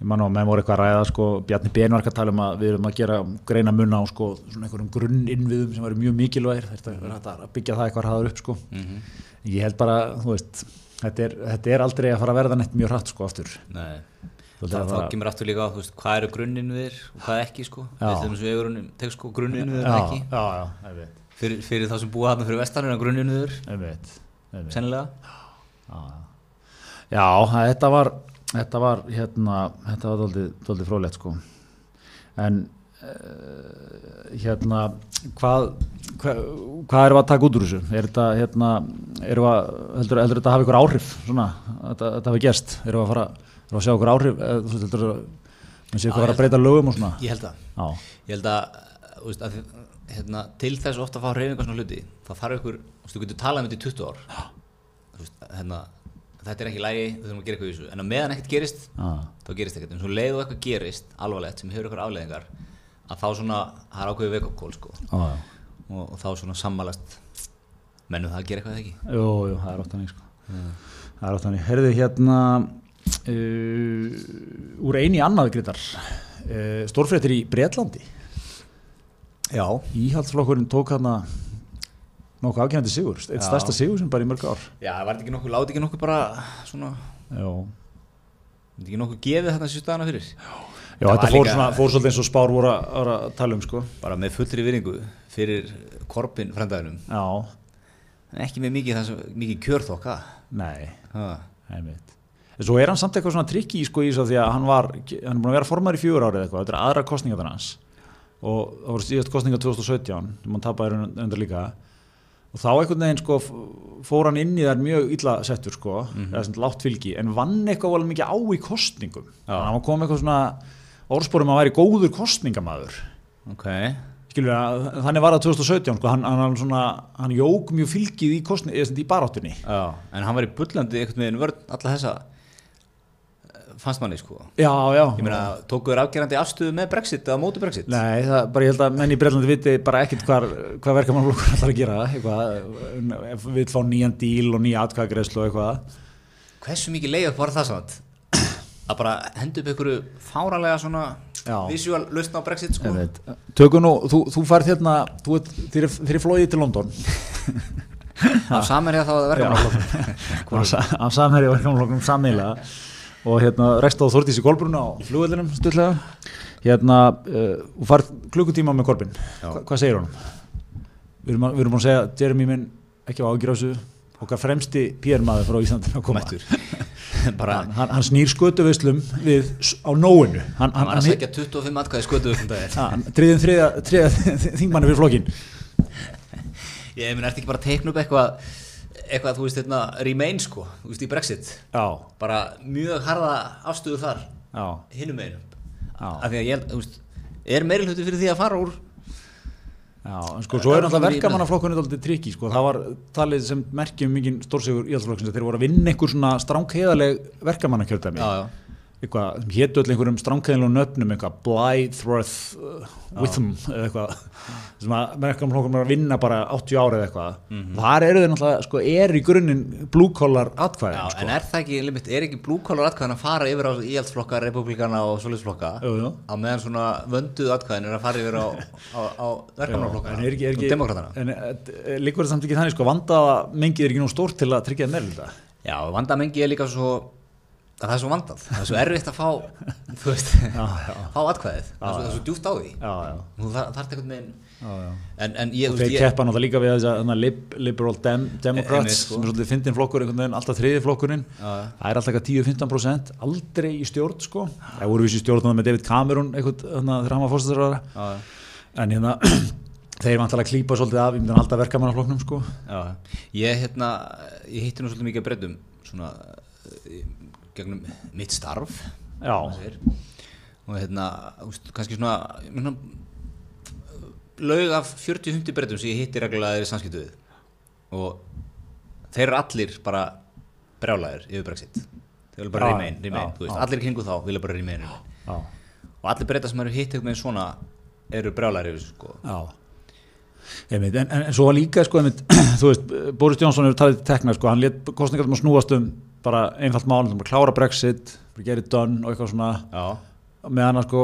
Ég man á að menn voru eitthvað að ræða sko Bjarni Ben var ekki að tala um að við erum að gera greina munna á sko svona einhverjum grunninnviðum sem væri mjög mikilvægir. Þetta er hægt að byggja það eitthvað hraður upp sko. Mhm. Ég held bara, þú veist þetta er, þetta er aldrei að fara að verða neitt mjög hratt sko aftur. Nei. Þú Þá, veist, að þá fara- kemur aftur líka á þú veist, hvað eru grunninn við og hvað ekki sko. Sko grunninn við Já, ekki. já, já, fyrir, fyrir þá sem búa þarna fyrir vestanir að grunninn við einmitt, einmitt. sennilega. Já, þetta var þetta var hérna þetta var daldið frólægt sko. En uh, hérna hvað hva, hvað erum við að taka út úr þessu? Er þetta hérna við að, heldur, þetta hafi ykkur áhrif svona, þetta, þetta hafi gerst? Við að fara við að sjá ykkur áhrif þú heldur, en séu hvað var að breyta lögum og svona? Ég held að já, Ég held að, veist, að hérna, til þess ofta að fá reyfingar svona hluti þá þarf ykkur, þú getur talað um þetta í 20 ár. Þú veist, hérna, þetta er ekki lægi, við þurfum að gera eitthvað í þessu. En að meðan ekkert gerist, já, þá gerist ekkert. En svo leið og eitthvað gerist, alvarlegt, sem hefur ykkur afleðingar að þá svona, það er ákveðið veikokól sko, já. og, og þá svona sammálast mennum það að gera eitthvað ekki? Jú, jú, það er oft hannig sko. það er oft hannig Herðu hérna uh, úr eini annað grítar uh, stórfréttir í Bretlandi. Já, Íhaldsflokkurinn tók hérna nokkuð afkennandi sigur, eitt Já. stærsta sigur sem bara í mörg ár. Já, var þetta ekki nokkuð, láti ekki nokkuð bara svona, Já, var þetta ekki nokkuð gefið þarna þessu staðana fyrir? Já Það þetta fór, svona, fór svolítið eins og spár voru að, að tala um sko. Bara með fullri viringu fyrir korpin frændaðinum. Já, en ekki með mikið, það sem, mikið kjörþokka nei, ha. einmitt. En svo er hann samt eitthvað svona trikki sko í svo því að hann var, hann er búin að vera formar í fjögur árið eitthvað, þetta er aðra kostningar hans. Og það voru síðast kostningar 2017 sem hann tapaði undir líka og þá einhvern veginn sko fór hann inn í þær mjög illa settur sko eða sem látt fylgi, en vann eitthvað alveg mikið á í kostningum þannig að hann komið eitthvað svona orðsporum að væri góður kostningamæður ok, skilur að þannig var það 2017 sko, hann, hann, svona, hann jók mjög fylgið í, í baráttunni. Já, en hann var í bullandi einhvern veginn vörn alla þessa fannst manni sko. Já, já, ég meina, tókuður afgerandi afstöðu með Brexit eða móti Brexit? Nei, það, bara ég held að menn í Breitlandi viti bara ekkert hvar, hvað verkamannflokkur ætlar að gera eitthvað, við fá nýjan díl og nýja atkvæðagreðslu og eitthvað. Hversu mikið leiðið var það samt? Að bara henda upp einhverju fáralega svona visual lausn á Brexit sko? Tökum nú, þú, þú færð hérna þú ert, þér er- flóið til London. Af samanlega þá að verka af sa- af samherja verkamannflokknum sammeila og hérna rekst á Þordísi Kolbruna á flugvellinum stutlega hérna, uh, þú færð klukkutíma með Korbin. Hva, hvað segir honum? Við erum, við erum búin að segja Jeremy minn ekki á ágjur á þessu. Okkar fremsti PR-maður frá Íslandin að koma. Hann, hann, snýr skötuvislum við á nóinu. Hann, hann hann, segja 25 atkvæði um hann triðin þriða, þingmanni fyrir flokkin ég meina, ertu ekki bara að teikna upp eitthvað eitthvað, þú veist, hérna, remain sko þú veist, í Brexit. Já, bara mjög harða afstöðu þar já, hinum einum af því að ég, þú veist, er meiri hluti fyrir því að fara úr já en sko, svo er í- verkamannaflokkunni dálítið trikki, sko, það var talið sem merkjum mikið stórsigur íhaldsflokksins að þeir voru að vinna einhver svona stránkheðaleg verkamannakjördæmi. Já, já. Eitthvað, hétu öll einhverjum stránkheðalum nöfnum, eitthvað Blythreth uh, Witham eða eitthvað sem að verkamannaflokkunum er að vinna bara 80 ára eða eitthvað. Mhm. þar eru þeir náttúrulega, sko, er í grunninn blue collar atkvæðin, Já, sko. en er það ekki, limit, er ekki blúkólar atkvæðin að fara yfir á íhaldsflokka, republikana og jú. á meðan svona vönduð atkvæðin er að fara yfir á, á, á verkamannaflokka en er ekki, er ekki, demokratana en eh, líkur það samt ekki þannig sko, vandaða mengið er ekki nú stórt til að tryggja meðlunda Já, vandamengi er líka svo að það er svo vandað, það er svo erfitt að fá þú veist, Já, já. fá atkvæðið. Það er svo, svo djúft á því. Þú þarf já, já. en, en ég, og þeir keppa náttúrulega líka við þess að lib, liberal dem, democrats sko. sem er svolítið fyndin flokkur veginn, alltaf þriði flokkurinn. Það er alltaf eitthvað 10-15% aldrei í stjórn sko. Það voru vissi stjórn með David Cameron eitthvað, að hafa fórsættur já, já. en hérna þeir vantalega klípa svolítið af, ég myndi að halda verkamannaflokknum sko. Já, ég hérna, ég hitti nú svolítið mikið að breytum svona gegnum mitt starf og hérna, úst, kannski svona meina, laug af 40-50 breytum sem ég hitti reglulega þeirri samskiptu við. Og þeir eru allir bara brjálæðir yfir Brexit. Þeir vilja bara remain, remain já, já. allir kringu þá vilja bara remain, remain. og allir breyta sem eru hitt einhvern veginn svona eru brjálæðir yfir sko. Já. Einmitt, en, en, en svo líka sko, einmitt, þú veist, Boris Johnson hefur talið tekna sko, hann let kostningar snúast um bara einfalt mál, hann bara klára Brexit bara gerði done og eitthvað svona. Já, meðan að sko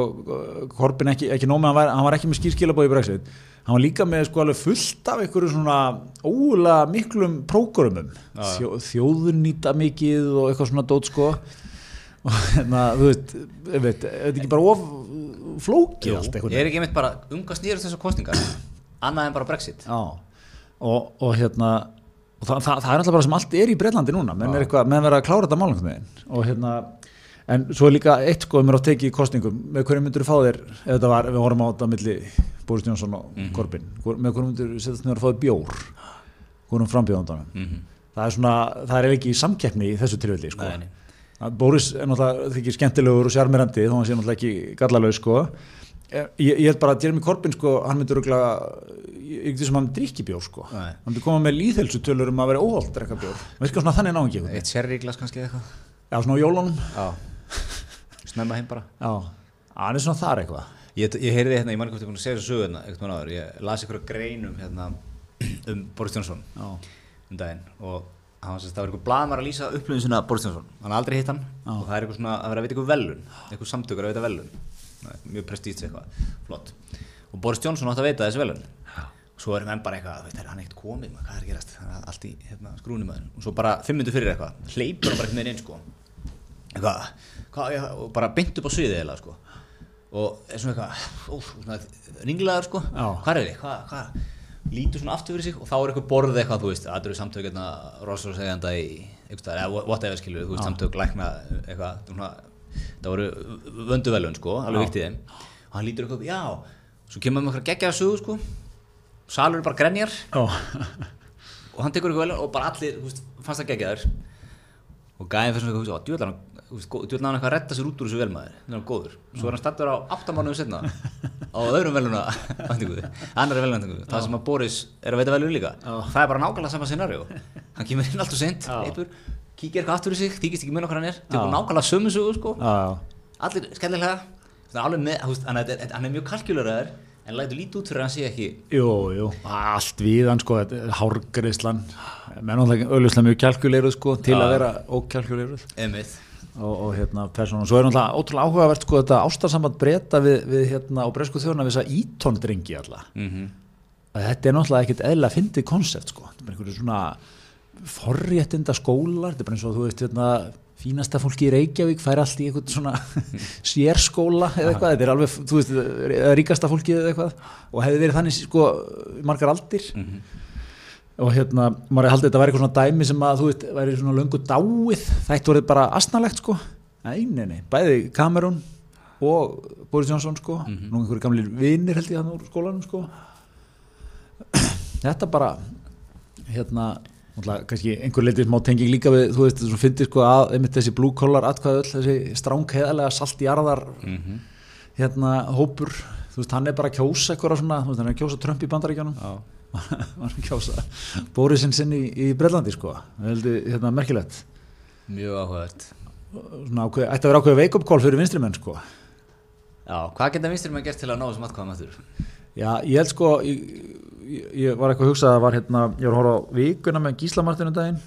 Corbyn ekki, ekki nómið, hann hann var ekki með skýrskilabóð í Brexit. Hann var líka með sko alveg fullt af einhverju svona ólega miklum prógrumum. Þjó, þjóðurnýta mikið og eitthvað svona dót sko. Og hérna, þú veist ég veit, er þetta ekki bara of flókið allt ég eitthvað er ekki einmitt bara um hvað snýrust þessar kostningar annað en bara Brexit. Já, og, og hérna og það, það, það er alltaf bara sem allt er í Breitlandi núna menn er eitthvað, menn verða að klára þetta málum og hérna, en svo er líka eitt sko, mér á tekið í kostningum, með hverju myndur þú fá þér, ef þetta var, við vorum á þetta milli Boris Jónsson og Mhm. Corbyn Hvor- með hverju myndur þú setjast niður að fá þér bjór hverjum frambjóðandanum mm -hmm. það er svona, það er ekki í samkeppni í þessu tilfelli sko. Nei. Að Boris er náttúrulega þykir skemmtilegur og sjarmirandi þó hann sé náttúrulega ekki gallalög sko ég, ég held bara að Jeremy Corbyn sko hann myndur örgulega ykkur sem hann drikki bjór sko. Nei. hann myndur koma með líðhelsutölur um að vera óholt að drekka bjór. Veist hvað svona þannig náðum ekki Eitt sérríklas kannski eitthvað. Já svona á jólunum. Snemma heim bara. Já. Hann er svona þar eitthvað. Ég, ég heyrði hérna, ég man ekki hvort ég búin að segja þessu sögu hérna einhvern veginn áður, ég las ykkur greinum hérna um Boris Johnson um daginn og hann sérst, það var einhver blaðmar að lýsa upplöfun sinna Boris Johnson, hann aldrei hitt hann og það er eitthvað svona að vera að veita ykkur velun eitthvað samtökur að veita velun mjög prestíts eitthvað, flott. Og Boris Johnson átti að veita þessi velun og svo erum enn bara eitthvað, veit, er hann ekkert komið maður, hvað er gerast, það er allt í hérna, skrúnum og svo bara fimm minnur fyrir eitthvað hleypur hann bara eitthvað með inn sko. Eitthvað, hvað, já, og bara beint upp á sviðið eða sko. Og er svona eitthvað, óf, svona ringlaður sko, Já. hvað er þið, hvað, hvað lítur svona aftur fyrir sig og þá er eitthvað borðið eitthvað, þú veist, það eru samtök hérna, Rossar segjanda í, eitthvað, eða whatever skilur, þú veist, samtök lækna eitthvað, svona, það voru vönduvelun sko, alveg viktið þeim. Og hann lítur eitthvað, já, svo kemur hann með eitthvað geggjaða sögu sko, salur er bara grenjar. Já, og hann tekur eitthvað velun og bara allir, þú veist, fannst það geggjaður. Og gæðin fyrir svona eitthvað, djúðlan hann eitthvað að retta sér út úr þessu velmaður þannig að hann er góður, svo er hann stattur á áttamánuðu setna á öðrum veluna annari veluna, það sem að Boris er að veita velun líka, það er bara nákvæmlega sama scenarjó, hann kemur inn allt og sent Já. Kíkir eitthvað aftur í sig, þykist ekki mun okkar hann er, Já. tekur nákvæmlega sömu sögu sko, allir skellilega. Þú veist, hann er, er mjög kalkjuleraður en lætur lítið út fyrir að hann sé ekki Jú, jú, allt við hann sko, þetta er hárgreislan, menn náttúrulega auðvitað mjög kjálkuleiruð sko, til að vera emitt og, og hérna persónum, svo er náttúrulega ótrúlega áhugavert sko þetta ástarsamband breyta við, við hérna á bresku þjóðuna við þess að ítón drengi alla, mm að þetta er náttúrulega ekkit eðla fyndið konsept sko, þetta er einhverju svona forréttinda skólar, þetta er bara eins og þú veist hérna fínasta fólki í Reykjavík fær allt í eitthvað svona sérskóla eða eitthvað, þetta er alveg, þú veist, ríkasta fólki eða eitthvað. Og hefði verið þannig sko margar aldir. Og hérna, maður haldið þetta væri eitthvað svona dæmi sem að þú veist, væri svona löngu dáið. Þætti voruð bara asnalegt sko. Nei, nei, nei, bæði Cameron og Boris Johnson sko. Nú einhverju gamlir vinir held ég hann úr skólanum sko. Þetta bara hérna, kannski einhver leitið smá tenging líka við, þú veist, þú finnir sko að einmitt þessi blue collar atkvæðu öll, þessi strángheðalega salt í jarðar Mhm. hérna hópur, þú veist, hann er bara að kjósa eitthvað svona, þú veist, hann er að kjósa Trump í bandaríkjánum Já. hann er að kjósa Borisinn sinn í, í Breitlandi sko, það heldur hérna merkilegt mjög áhugavert svona ákveð, ætti að vera ákveð wake up call fyrir vinstri menn sko Já, hvað geta vinstir maður gert til að ná þessum atkvæðum aftur? Já, ég held sko ég, ég, var eitthvað að hugsa að var hérna ég var að horfa á vikuna með Gísla Martinu daginn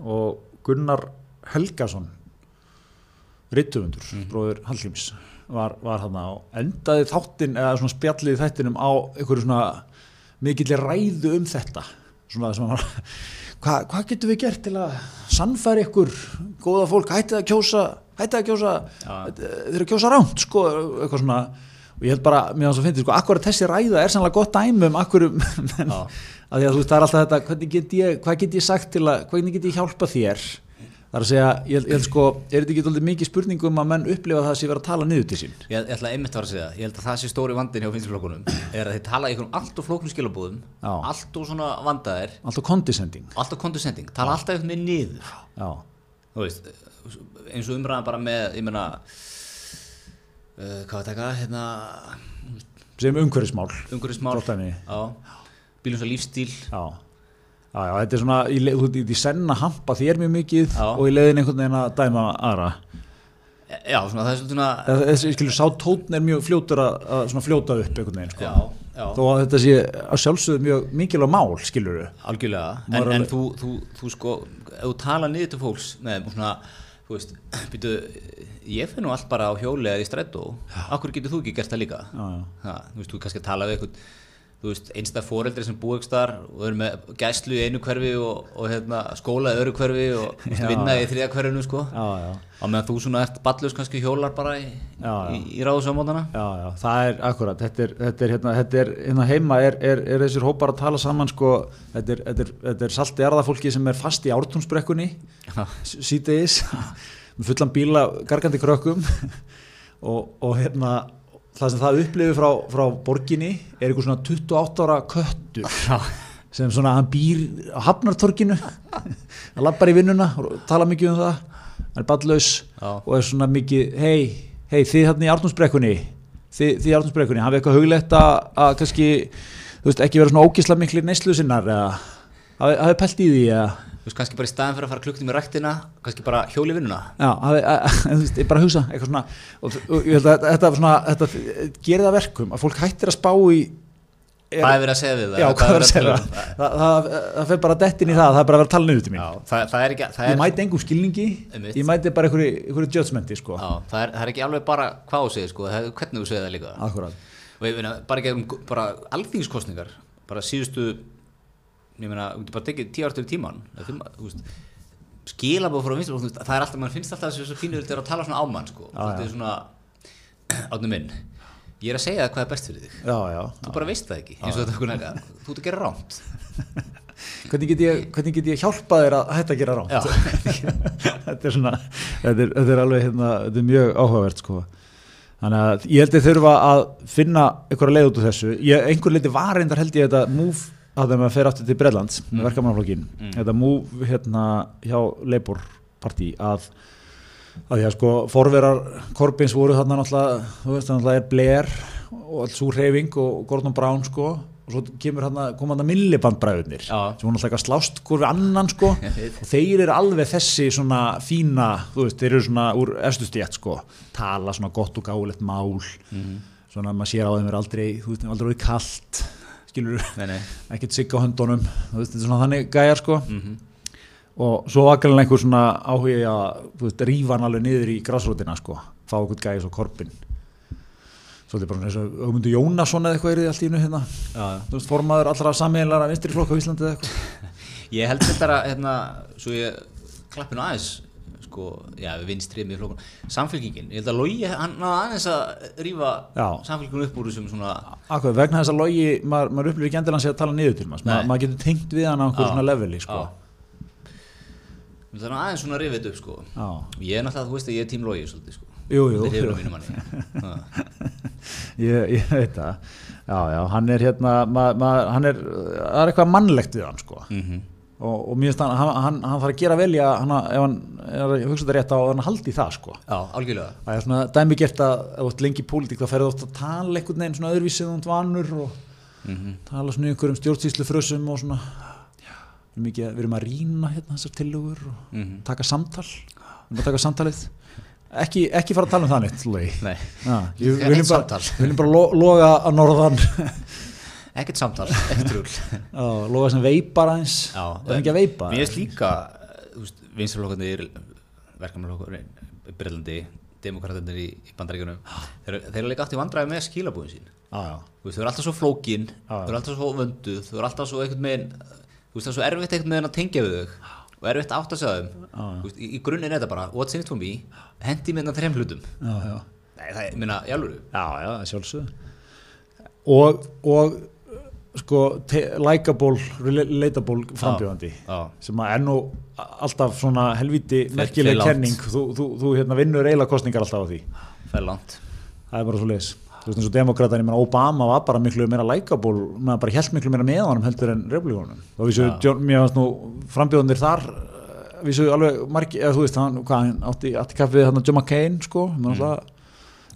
og Gunnar Helgason rittufundur, bróður Hallgríms var, var hann á endaði þáttin eða svona spjallið þættinum á einhverju svona mikillir ræðu um þetta. Svona sem að hvað hva getum við gert til að sannfæri ykkur góða fólk, hættið að kjósa hættið að kjósa Já. þeir eru að kjósa rámt sko, eitthvað svona og ég held bara, mér finnst að finna, sko, akkur þessi ræða er sannlega gott dæmi um akkur menn, Já. að því að þú veist, það er alltaf þetta hvernig get ég, hvað get ég sagt til að hvernig get ég hjálpa þér? Það er að segja, ég held, ég held sko er þetta ekki alltaf mikið spurningum að menn upplifa það sem vera að tala niður til sín? Ég, ég ætla einmitt að fara að segja, ég held að það sé stóri vandin hjá finnstflokkunum er að þeir tala í einhverjum allt og flóknum skilabúðum allt og svona vandaðir. Alltaf condescending. Allt og condescending, tala alltaf einhvern veginn niður. Eins og umræðan bara með ég meina uh, hvað var þetta hérna sem umhverfismál. Umhverfismál. Bílum svo lífstíl já. Já, já, þetta er svona, í, le- þú veit, í senn að hampa þér mjög mikið Já. og í leiðin einhvern veginn að dæma aðra. Já, svona það er svona þessi, skilur, sá tótn er mjög fljótur að, að svona fljóta upp einhvern veginn, sko. Já, já, þó að þetta sé að sjálfsögðu mjög mikilvæg mál, skilur við algjörlega. En, Maður en alveg- þú, þú, þú sko ef þú tala niður til fólks með svona þú veist, býtu ég finn nú allt bara á hjóli eða í strætó. Akkur getur þú ekki gert það líka? Já, já. Ha, þú veist, þú kannski tala við eitthvað þú veist, einstað foreldri sem búið ekki þar og eru með gæslu í einu hverfi og, og hérna, skóla í öðru hverfi og veist, vinna í þriða hverfinu sko. Á meðan þú svona ert ballus kannski hjólar bara í, í, í ráðsámótana já, já, það er akkurat þetta er, þetta er, hérna, þetta er hérna heima er, er, er þessir hópar að tala saman sko, þetta er, er, er salti jarðafólki sem er fast í ártúnsbrekkunni síðdeis með fullan bíla gargandi krökkum. Og, og hérna það sem það upplifir frá, frá borginni er eitthvað svona 28 ára köttur sem svona hann býr á Hafnartorkinu hann lappar í vinnuna og tala mikið um það. Hann er ballaus og er svona mikið hei, hei þið hérna í Arnúsbrekkunni þið, þið í Arnúsbrekkunni, hafið eitthvað hugleitt að, að kannski, þú veist, ekki vera svona ógisla mikli neyslu sinnar eða hafið pælt í því eða Þú veist, kannski bara í staðin fyrir að fara klukkutími í ræktina, kannski bara hjóli vinnuna. Já, að, að, þú veist, ég bara hugsa eitthvað svona, og, og ég held að þetta, svona, þetta gerir það verkum að fólk hættir að spá í er, Hvað er verið að segja við það? Já, hvað er að segja tala það? um? Það, það, það fer bara dettin í það, það er bara að vera að tala niður til mín Já, það, það er ekki, það Ég mæti engum skilningi, Einmitt. ég mæti bara einhverju, judgmenti sko. já, það er, það er ekki alveg bara hvað þú segir, sko, það er hvernig þú segir það líka. Ég meina, um, þú getur bara tekið tíu ártur í tíman, veist, skilabóð frá veist, það er alltaf, mann finnst alltaf þessu pínur til að tala svona ámann, sko, Já, þetta já. er svona, átnum minn, ég er að segja það hvað er best fyrir þig, Já, já, þú bara veist það ekki, eins og þetta er eitthvað, þú ert að gera rámt. Hvernig get ég, hvernig get ég hjálpað þér að hætta að gera rámt? Já. þetta er svona, þetta er, þetta er alveg hérna, þetta er mjög áhugavert sko. Þannig að ég held að þurfa að finna einhverja leið út úr þessu. Ég, einhver leiti var reyndar held ég þetta move að þeim að fer aftur til Breitlands með Mm. verkamannaflokkin. Mm. Þetta move hérna hjá Labour Party að að að sko forverar Corbins voru þarna náttúrulega, þú veist náttúrulega er Blair og alls úr hreyfing og Gordon Brown sko og svo kemur hann að koma hann að millibandbræðunir Já. sem voru náttúrulega eitthvað slást hvort við annan sko og þeir eru alveg þessi svona fína, þú veist, þeir eru svona úr estustjætt sko, tala svona gott og gáulegt mál Mhm. svona maður sér á þeim er aldrei, þú veist, aldrei verið kallt skilur, ekkert sigg á höndunum veist, þannig gæjar sko. Mm og svo var gælan einhver svona áhugi að rífa hann alveg niður í grásrótina sko, fá okkur gæði svo korpin svolítið bara eins og Ögmundur Jónasson eða eitthvað er þið allt í innu hérna. Já, þú veist, formaður allra sammeðinlara vinstri flokka á Íslandi eða eitthvað. Ég held þetta að, hérna, svo ég klappinu aðeins, sko, já, vinstrið með flokkun, samfélkingin, ég held að logi hann náði aðeins að rífa Já. samfélkingin upp úr þessum svona, Akkur, vegna þess að logi, maður, maður upplýður ekki endilega að tala niður til maður. Ma, maður getur tengt við hann á einhverjum svona leveli sko. Að aðeins svona þetta upp, sko. Ég er náttúrulega, þú veist að ég er tím logi, svolítið, sko. Jú, jú, Þetta er hrifin á mínu manni. Ég, ég veit það já, já, hann er hérna ma, ma, hann er, það er eitthvað mannlegt við hann sko. Mhm. Og, og mér finnst hann, hann, hann, hann þarf að gera vel að hann, ef hann er að hugsa þetta rétt á hann haldi það sko. Já, algjörlega. það er svona dæmi gert að ef þú ert lengi í pólitík þá ferðu oft að tala einhvern veginn svona öðruvísið um vanur og Mhm. tala svona í einhverjum stjórnsýslu frössum og svona já, við erum, að rýna hérna þessar tillögur og Mhm. taka samtal við erum að taka samtalið ekki, ekki fara að tala um það neitt. Nei, Eitt við viljum bara, viljum bara lo, loga að norðan ekkert samtal, ekkert rúl. Já, loga sem veipar aðeins er ekki að veipa Mér finnst líka, þú veist, vinsturflokkarnir, verkamannflokkarnir, Breitlandi, demokraternir í, í bandaríkunum, þeir, þeir eru líka í vandræði með skilabúðin sín. já, já, Þú veist, þau eru alltaf svo flókin, Já, þau eru alltaf svo vönduð, þau eru alltaf svo einhvern veginn, þú veist, það er svo erfitt einhvern veginn að tengja við þau og erfitt átt að segja. Þú veist, í, í grunninn er þetta bara, what's in it for me, hendi með þetta þreim hlutum. já, já. Nei, það er, ég meina, í alvöru. Já, já, sjálfsög og, og sko, likeable, relatable frambjóðandi sem að ennú alltaf svona helviti merkileg kenning þú, þú, þú hérna, vinnur eiginlega kostningar alltaf á því langt. það er bara svo leis þú veist eins og demokrata, ég meina Obama var bara miklu meira likeable, maður bara held miklu meira með honum heldur en vísu, Já. John, mér fannst nú frambjóðanir þar eh, vísu alveg margi, eða þú veist hann, hvað, hann átti, átti kaffið hann John McCain sko, mm.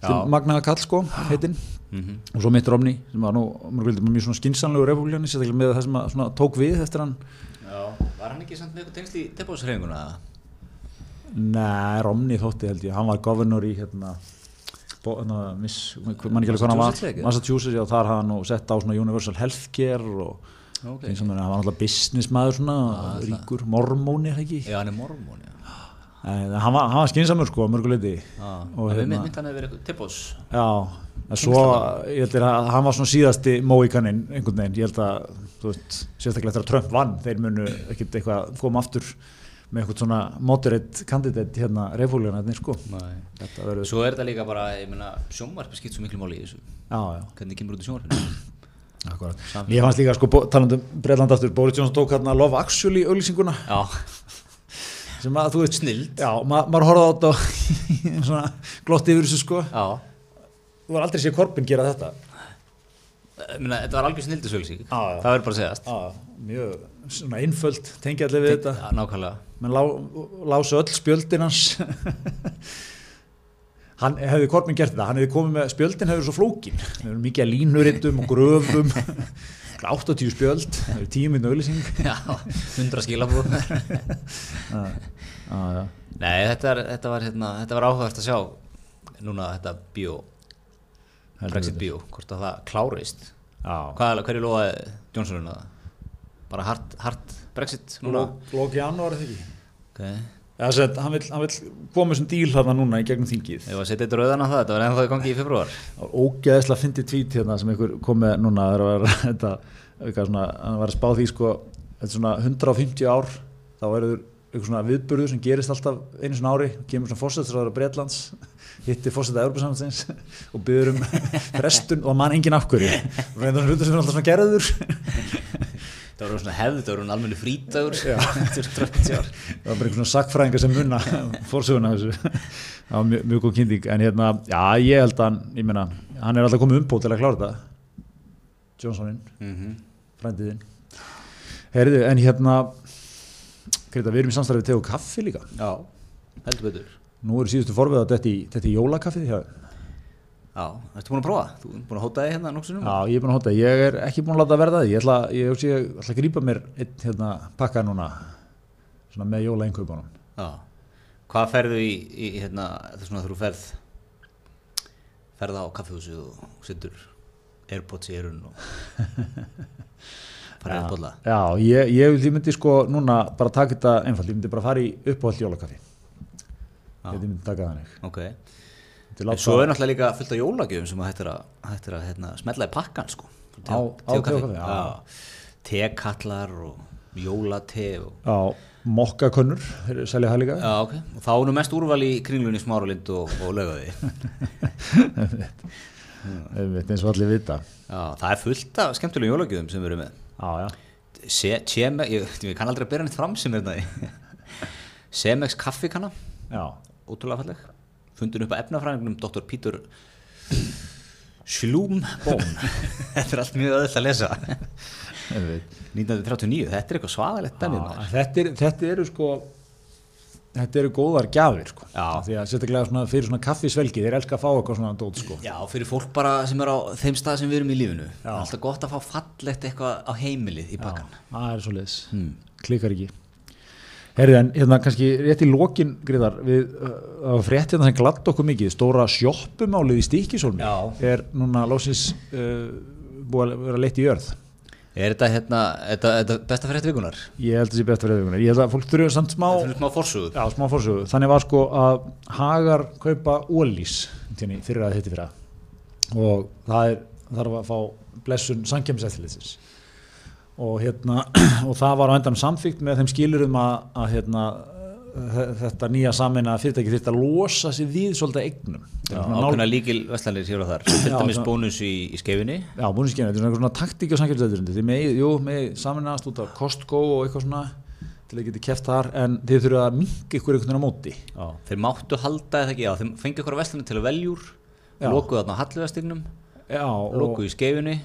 Já. magnaða kall sko, heitinn Mm og svo Mitt Romney sem var nú mjög, mjög svona skinsanlegu republikani sérstaklega með það sem að, svona, tók við eftir hann Já, var hann ekki samt með eitthvað tengsl í tilbúðsreifinguna? Nei, Romney þótti held ég, hann var governor í hérna, hérna miss, mann ekki alveg hvað hann var? Massachusetts, já, þar hafði hann nú sett á svona Universal Healthcare og Ok. okay. hann var alltaf businessmaður svona, það- ríkur, mormóni ekki Já, hann er mormón, já. Hann, var, hann var skinsamur sko, að mörguleiti við hérna- mynd hann verið eitthvað tilbúðs. Já, svo að hann var svona síðasti móikaninn einhvern veginn, ég held að þú veist, sérstaklega að Trump vann þeir munu ekkert eitthvað koma aftur með eitthvað svona moderate candidate hérna refúlíðan sko. Nei. þetta verður, Svo er þetta líka bara, sjónvarpi skipt svo miklu máli í þessu. já, já, Hvernig kemur út í Samfélag. ég fannst líka sko, talandum Breitland aftur, Boris Johnson tók hérna Love Actually auðlýsinguna Já, sem að þú veist, Snilld. já, ma maður horfði á þetta og svona glotti yfir þessu sko. Já. þú var aldrei séð Corbyn gera þetta. Meina, þetta var algjör já. Það verður bara að segjast. Já, mjög svona einföld tengja allir við þetta. Já, nákvæmlega. Menn lá, lásu öll spjöldin hans. Hann hefði Kormin gert þetta, hann hefði komið með spjöldin hefur svo flókin, mikið að línurittum og gröfum 80 spjöld, það eru 10 minna auðlýsing Já, 100 skilabúð ah, ja. Nei, þetta, er, þetta var, hérna, þetta var áhugavert að sjá núna þetta bio Brexit bio, hvort að það klárist. Hvað, hverju lofaði Johnsonun að bara hard Brexit núna? Lók janúar eða ekki Okay. Já, sett, hann, vill koma sem díl þarna núna í gegnum þingið. Ég var að eitthvað rauðan á það, þetta var ennþá í gangi í februar Það var ógeðslega að fyndi tvít hérna sem einhver kom með núna það að vera þetta, svona, hann var að spá því sko, þetta er svona 150 ár þá eru eitthvað svona viðburður sem gerist alltaf einu svona ári, kemur svona fórsettisraður á Breitlands, hittir fórsetið Európa-samhansins og byður um frestun og mann engin afhverju og það er svona hlutur sem er alltaf svona gerður Það var svona hefð, það svona almenni frítagur Já. Þetta 30 ár það var bara einhvern sakfræðingar sem munna fórsöguna þessu. Það var mjög, mjög góð kynning. En hérna, já ég held að hann hann er alltaf komið umbót til að klára þetta. Johnsonin, mm -hmm. frændiðinn Herðu, en hérna Greta, við erum í samstarfið tegu kaffi líka. Já, heldur betur. Nú eru síðustu forvið að þetta í, í jólakaffið hjá. Já, ertu búin að prófa? Þú er búin að hóta þig hérna nokkuð já, ég er búin að hóta, ég er ekki búin að láta verða því. Ég ætla, ég, ég, ég ætla að grípa mér einn hérna, pakka núna svona með jóla einkaupunum Já, hvað ferðu í, í hérna, það svona þú ferð ferð á kaffihúsi og setur airpods í erun og fara að bolla Já, ég, ég, myndi sko núna bara taka þetta einfalt, ég myndi bara fara í uppáhald jólakaffi. Ég myndi taka þannig. Ok, Myndi en láta- svo er náttúrulega líka fullt af jólagjöfum sem hættir að, hættir að hérna, smetla í pakkan sko. Á- teokaffi, Tekallar og jólate og Já, mokkakönnur, þeir selja það líka. Já, ok, og þá er nú mest úrval í kringlunni smáralind og, og Einmitt, eins og allir vita. Já, það er fullt af skemmtilegum jólagjöfum sem við erum með. Já, já. Se, Tjeme, ég, ég kann aldrei að bera henni fram sem er þetta Semex kaffikanna, Já, ótrúlega falleg fundin upp að efnafræðingnum Dr. Peter Schlumbohm Þetta er allt mjög öðvöld að lesa einmitt 1939, þetta er eitthvað maður. þetta, er, þetta eru sko þetta eru góðar gjafir sko. Já. því að sérstaklega svona, fyrir svona kaffisvelgi þeir elska að fá eitthvað svona dót sko. Já, fyrir fólk bara sem er á þeim stað sem við erum í lífinu Já. Alltaf gott að fá fallegt eitthvað á heimilið í bakkan það er svo leiðis, Hmm. klikkar ekki Herri, en hérna kannski rétt í lokin Gríðar, við uh, frétt hérna sem glatt okkur mikið, stóra sjoppumálið í Stíkisólmi er núna lósins uh, búið að vera leitt í jörð. Er þetta hérna, þetta, þetta besta frétt vikunar? ég held að það sé best fyrir þeim ég held að fólk þurfa samt smá Þetta er smá fórsögu Já, smá fórsögu. Þannig var sko að Hagar kaupa ólís fyrir að þetta fyrir og það er, þarf að fá blessun sankjæmiseftilitsins og hérna og það var á endan samþygt með þeim skilurum að, að hérna þe- þetta nýja sameina fyrirtæki þurfti að losa sig við svolítið eignum. Já, ákveðna líkil vestlanir hér og þar. Til Já, dæmis bónus í, í skeifinni Já, búin að skemmi, þetta er svona, taktík á samkjæmsleiturindi þið með, saminast út af Costco og eitthvað svona til að geta keft þar en þið þurfa að minka ykkur einhvern veginn á móti. Já. Þeir máttu halda eða ekki, já, þeir fengi okkur vestlanir til að veljúr Já. Lokuðu þarna á halliðastignum Já, og, Lokuðu í skeifinni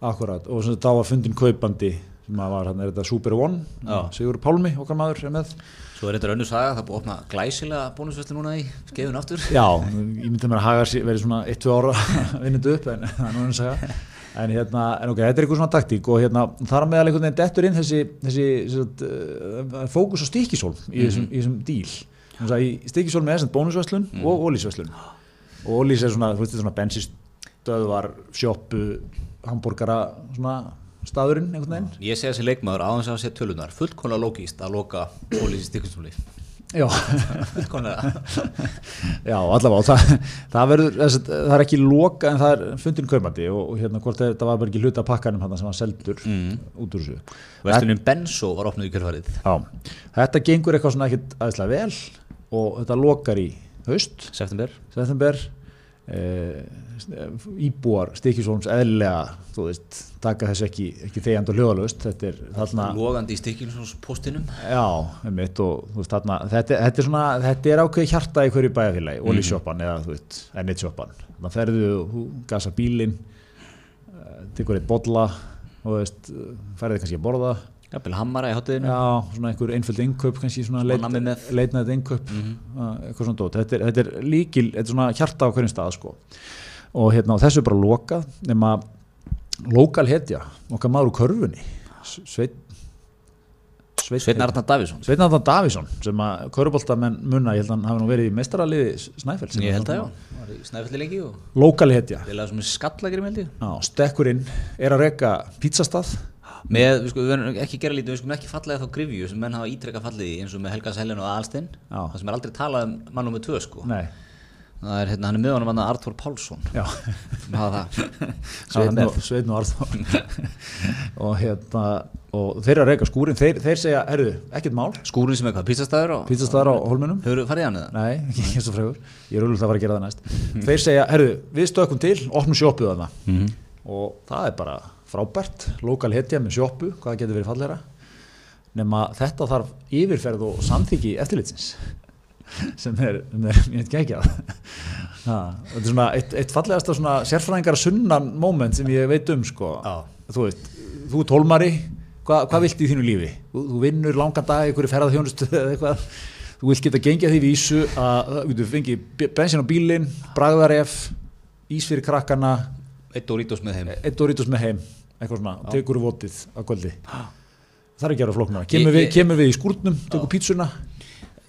akkurat, og sem þá var fundin kaupandi sem að var, hann er þetta Super One? Já. Sigur Pálmi, okkar maður er með. Svo er þetta önnur saga, það búið að opna glæsilega bónusvesli núna í skeifun aftur. Já, ég myndi mér að haga verið svona 1-2 ára vinnandi upp en það er nú einn að segja en hérna, en ok, þetta er eitthvað svona taktík og hérna, þar meðal einhvern veginn dettur inn þessi, þessi, þessi uh, fókus á stíkisólm í þessum, í þessum díl. Þannig að í stíkisólm er þessum bónusveslun og ólísveslun og ólís er svona, þú veist, þetta er svona sjoppu hambúrgara, svona staðurinn einhvern veginn. Ég segi þessi leikmaður þess að sé tölunar fullkonlega lógist að loka ólýsi stikkustóli Já, Fullkonlega Já, allavega, það, það, verður, það er ekki loka en það er fundin kaupandi og, og hérna hvort þetta var bara ekki hluta pakkanum hann sem var seldur Mm. út úr þessu. Vestunin Benso var opnuð í kjörfarið Já, þetta gengur eitthvað svona ekkit aðeinslega vel og þetta lokar í haust, September. September, íbúar Stikisólms eðlilega, þú veist, taka þess ekki, ekki þegjand og hljóðalöst, þetta er þarna, Logandi í stikkilspostinum já, um mitt og þú veist, þarna, þetta, þetta er svona, þetta er ákveði hjarta í hverju bæjarfélagi, mm. olísjoppan eða þú veist, ennitsjoppan, þannig að ferðu, þú gasa bílinn, eh, tekur eitt bolla, og veist, færið kannski að borða Jafnvel hammara í hátteginu Já, svona einhver einföld innkaup kannski svona leit, nammi með. leitnætt innkaup. Eitthvað svona dót, þetta er, þetta er líkil þetta er svona hjarta á hverjum stað sko. Og hérna og þessu er bara lokað nema lokal hetja okkar maður úr körfunni Sveit Sveinn Arnar Davísson Sveinn Arnar Davísson sem að köruboltamenn munna, ég held að hann hafi nú verið í meistaraliði Snæfell Ég held að já, Snæfelli lengi og Lokal hetja, Við laðum sem skallagrim held ég. Já, stekkurinn er að reka pizzastað Með, við verðum ekki að gera lítið, við skulum ekki fallega þá grifju sem menn hafa ítrekka fallið í eins og með Helga Sælun og Alstinn. Það sem er aldrei talað um mannum með tvö sko. Nei, Það er hérna, hann er með honum hann Artur Pálsson. Já. Sem hafa það? Sveinn með. og, Sveinn og Arþór og hérna og þeir eru að reyka skúrin, þeir, þeir segja herru, ekkert mál, Skúrin sem er hvað, pizzastæður og pizzastæðar á holmunum Hefur farið í hann eða? nei, ekki eins og fregur, ég er auðvitað að fara að gera það næst. Þeir segja, herru, við stökkum til opnum sjoppuð þarna. Mhm. og það er bara frábært, lokal hetja með sjoppu, hvað getur verið fallegra nema þetta þarf yfirferð og samþyggi eftirlitsins sem er, er ég veit ekki að þetta er svona eitt, eitt fallegasta svona sérfræðingar sunnan moment sem ég veit um sko. Já. þú veist, þú er tólmari hvað, hvað vilt í þínu lífi? Þú, þú vinnur langan dag í einhverju ferðarþjónustu eða eitthvað. Þú vilt geta gengið því vísu að þú fengið bensin á bílinn bragðaref, ís fyrir krakkana Eitt eitt Doritos með heim eitthvað svona, tekur votið á kvöldi. Það er ekki að gera flóknara. Ég- kemur, við, ég- kemur við í skúrnum, tekur pítsuna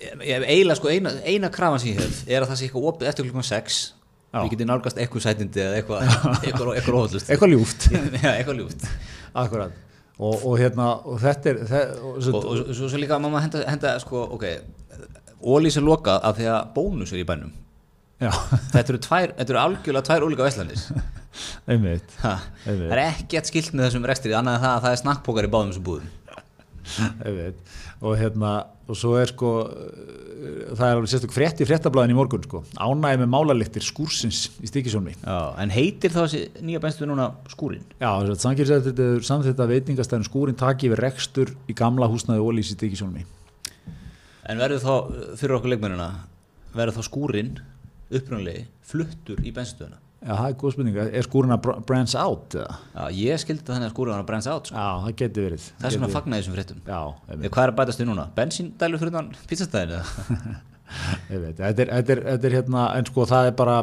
Ég- ég- Eiginlega sko, eina, eina krafan sem ég hef er að það sé eitthvað opið eftir klukkan 6 Já. Ég geti nálgast eitthvað sætindi eða eitthvað eitthvað, eitthvað óhaldust eitthvað ljúft. Já, eitthvað ljúft. Akkurat. Og, og hérna, og þetta er þe og, og, og, og svo, svo líka að mamma henda, henda sko, ok Ólís er lokað af því að bónus er í bænum. já, Þetta eru, tvær, þetta eru algjörlega tvær ólíka veslanis einmitt. Það er ekkert skilt með þessum rekstri annað en það að það er snakkpókar í báðum þessum búðum. Og hérna, og svo er sko uh, það er alveg sérstök frétt í fréttablaðin í morgun sko, ánægi með málaliktir skúrsins í stikisjónmi Já, en heitir þá þessi nýja benstu núna skúrin? Já, að samkýrsættir samþýtt að veitingastæðin skúrin taki við rekstur í gamla húsnaði ólís í stikisjónmi En verður þá, fyrir okkur leikmennina verður þá skúrin upprunalegi fluttur í bensinstöðuna Já, það er góð spurning, er skúrin að br- branch out eða? Já, ég skildi þannig að að brands out sko. Já, það geti verið Það er svona að fagna þessum fréttum Já, einmitt. Hvað er að bætast við núna? Bensíndælu fyrir þann pizzastæðinu? Ég veit, þetta er, þetta, er, þetta er hérna, en sko það er bara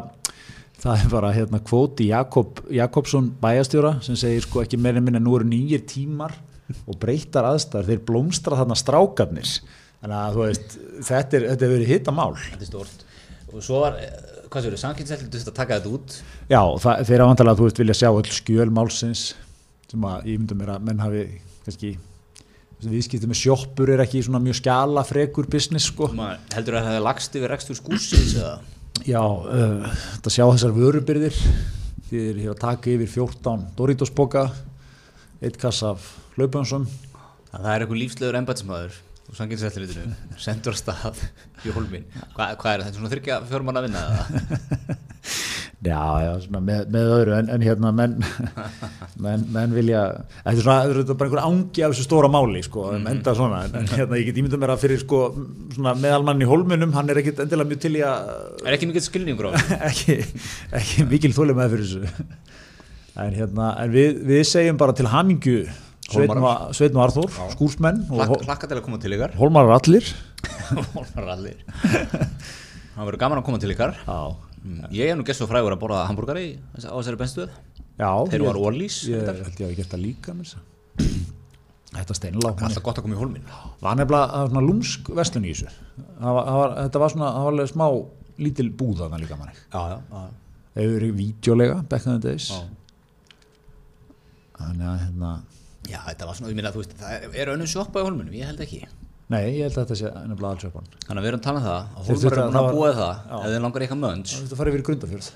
það er bara hérna kvóti Jakob, Jakobsson bæjastjóra sem segir sko ekki meira minna nú eru nýjir tímar og breytar aðstæður, þeir blómstra þarna strákarnir þannig að veist, þetta er, þetta er verið hitta mál Þetta er stórt Og svo var, hvað séu, samkynnsætlu þurfti að taka þetta út? Já, það, þeir ávandalega þú veist vilja sjá öll skjöl málsins sem að ég myndum mér að menn hafi kannski viðskipti með sjoppur er ekki svona mjög skjala frekur business sko. Maður Heldur að það hefði lagst yfir rekstur skúrsins eða? Já, uh, þetta sjá þessar vörubyrðir þeir eru að taka yfir 14 Doritos boka eitt kass af hlaupjónsum Það er eitthvað lífslegur embætismæður og samkynnsætlutinu sendur að stað í hólmin Hva, Hvað er þetta? Svona þryggja fjórum manna að vinna eða? Já, já, svona með, með öðru en, en hérna menn, menn, menn vilja þetta er svona, þetta er bara einhver ángi af þessu stóra máli sko, mm enda svona. En, hérna ég get ímyndað mér að fyrir sko meðalmann í hólmunum, hann er ekkit endilega mjög til í að Er ekki mikið skilningur á ekki, ekki mikil þóli með fyrir þessu. En hérna, en við, við segjum bara til hamingju Sveitn og, og Arþór, skúrsmenn og Hlakka, til að koma til ykkar. Hólmarar allir. Hólmar allir. Það verður gaman að koma til ykkar. Mm, Ég er nú gæst svo frægur að borða hambúrgari á þessari benstuð Þeir ég- var Ólís Ég held ég að ég gert það líka mér Þetta steinlá Alltaf gott að koma í nefnilega það var svona lúmsk vestlun í þessu. Það það þetta var svona, það var alveg smá lítil búð þarna líka manni þau eru vídeolega back in the days. Þannig að hérna Já, þetta var svona, ég meina, þú veist, það er, önnum sjoppa í hólminum, ég held ekki. Nei, ég held að þetta sé nefnilega allsjöpan Þannig að við erum talað um það, að þurftu er að það ef þeir langar eitthvað mönns, það þetta farið fyrir grundafjörð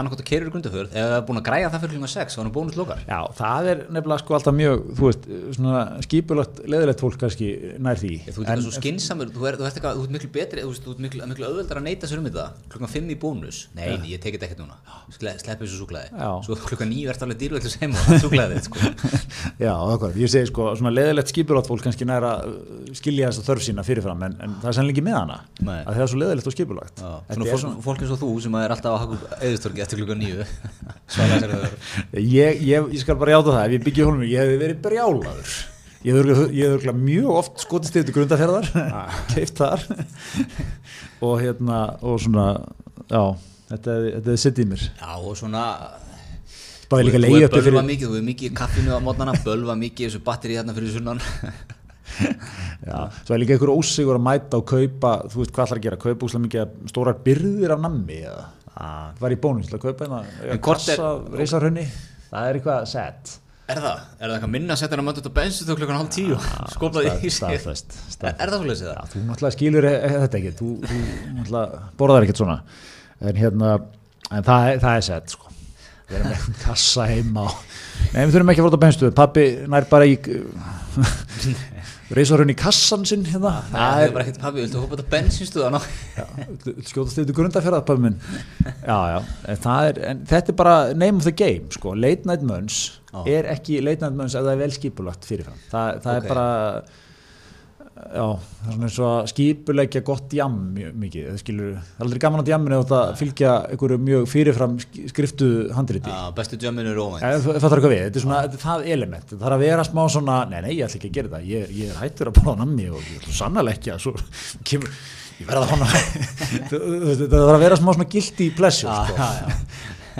annarkot að keirur í það er búin að græja það fyrir klunga 6 þá er hann bónus lokar. Já, það er nefnilega sko alltaf mjög, þú veist, svona skipulagt, leðilegt fólk kannski nær því. Ég, þú ert eitthvað svo skinsamur, þú, er, ert eitthvað, þú ert miklu betri, þú, ert miklu, miklu auðveldar að neyta sér um þetta. Klukkan 5 í bónus, nei, nei, ég tekið ekkert núna. Sle, sleppi þessu súklaði, svo klukkan 9 verður alveg dýrvöldur sem og súklaði sko. Já, það ég segi sko, svona leðilegt skipulagt fólk kannski nær að uh, skilja þessa þörf sína fyrirfram, en, en það er sannlega ekki með hana, að það er svo leðilegt og skipulagt. Upp eftir klukka nýju ég, ég, ég skal bara játa það, ef ég byggja hólum ég hefði verið brjálaður. Ég hefði hefði örugglega mjög oft skotist til grundaferðar keift þar. Og hérna og svona, já þetta hefði- hefði sitt í mér. Já, og svona báði líka leiði uppi bölva mikið, þú er mikið kaffinu á mótnana Bölva mikið þessu batteri hérna fyrir sunnan. Já, svo er líka einhver ósigur að mæta og kaupa þú veist hvað ætlar að gera, kaupa úslega mikið stórar byrðir af nammi eða ah. var í bónus til að kaupa hérna kassa, reisarhönni það er eitthvað set Er það? Er það eitthvað minna að setja hann að möndut á bensin þá klukkan hálf tíu? Skopnaði í sig Er, er það svolítið Já, það? þú náttúrulega skilur e e þetta ekki, þú, þú náttúrulega borðar ekkert svona, en hérna, en það, er- það er sett, sko. Við erum með kassa heima og, nei, við þurfum ekki að fara á benstuðu, pappi nær bara í, reysar hún í kassan sinn, hérna, Það er bara ekkert pabbi, viltu hópa þetta bensinstuðan á? já, skjótast yfir grundafjörða, pappi minn. Já, já, en er, en þetta er bara name of the game, sko, late night munch er ekki late night munch ef það er vel skipulagt fyrirfram. Það, það Ok. er bara, Já, það er svona eins og að skipulegja gott jam mjög mikið, það skilur, það er aldrei gaman á jamminu að það fylgja einhverju mjög fyrirfram sk- skriftu handriti. Já, bestu djömmin eru óvænt. Það fattar eitthvað við, þetta er svona, þetta er það element, það þarf að vera smá svona, nei, nei, ég ætla ekki að gera það, ég, ég er hættur að bóða nammi og ég ætla sannlega ekki að svo kemur, ég verða hana, það þarf að vera smá svona guilty pleasure, Já, sko. já, já.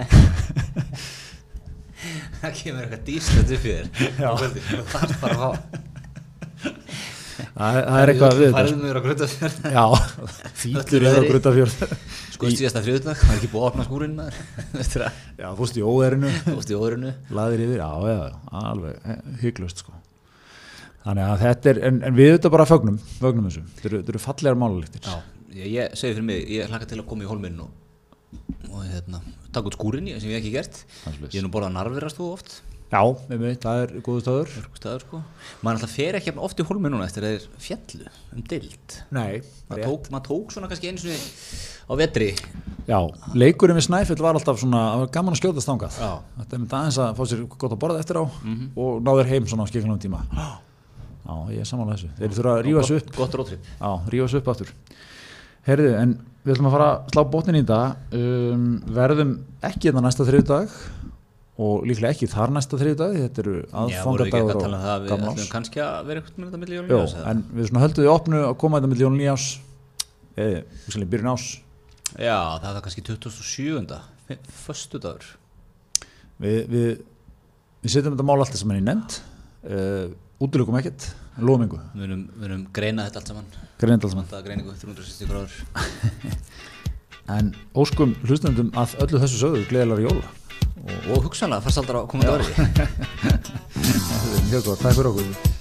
Það kemur eitthvað díslet upp í þér. Já. Þú þarft bara að fá. Það, er eitthvað við þetta. Færið mér á gröntafjörð. sko. Já, fýtur er á grutafjörð. Sko síðasta friðudag, það er ekki búið að opna skúrin maður. Já, fórst í óðurinu. laðir yfir, já, já, alveg eh, hygglust sko þannig að þetta er, en, en við þetta bara fögnum fögnum þessu, þetta eru, fallegar málalíktir Já, ég, segi fyrir mig, ég hlaka til að koma í hólminn og, og hérna, taka út skúrin sem ég hef ekki gert. Ég er nú borðað narvirast þú oft. Já, með mig, það er góðu stöður Staður, sko. Maður alltaf fer ekki jafn oft í hólminn núna eftir að þeir fjallu um dild. nei, Maður tók, maður tók svona kannski einu sinni á vetri. já, leikurinn við Snæfell var alltaf svona, það var gaman að skjóta stangað Já. þetta er með aðeins að fá sér gott að borða eftir á og náður heim svona á skiklanum tíma. Já, ég er samanlega þessu. Þeir þurfa að rífa sig upp. Gott rótrip. Já, rífa þessu upp aftur. Herðu, en við ætlum að fara að slá botnin í þetta um, verðum ekki þetta næsta þriðdag og líklega ekki þar næsta þriðdag þetta eru aðfangadagur að um það að og við gamlás kannski að vera eitthvað með þetta Jó, jólun en við svona höldum við opnu að koma þetta með Jón Líás eða, við byrjun ás Já, það var kannski 27. Föstu dagur við, við, við setjum þetta mál alltaf sem er í nefnd. Uh, útilokum ekkert, lomingu Við erum, við erum greina þetta allt saman. Greinindalsmann Vantaða greiningu 360 gráður. En óskum hlustendum að öllu þessu sögðu gleðilega jóla Og hugsanlega fannst aldrei að koma þetta orði Mjög gott, takk fyrir okkur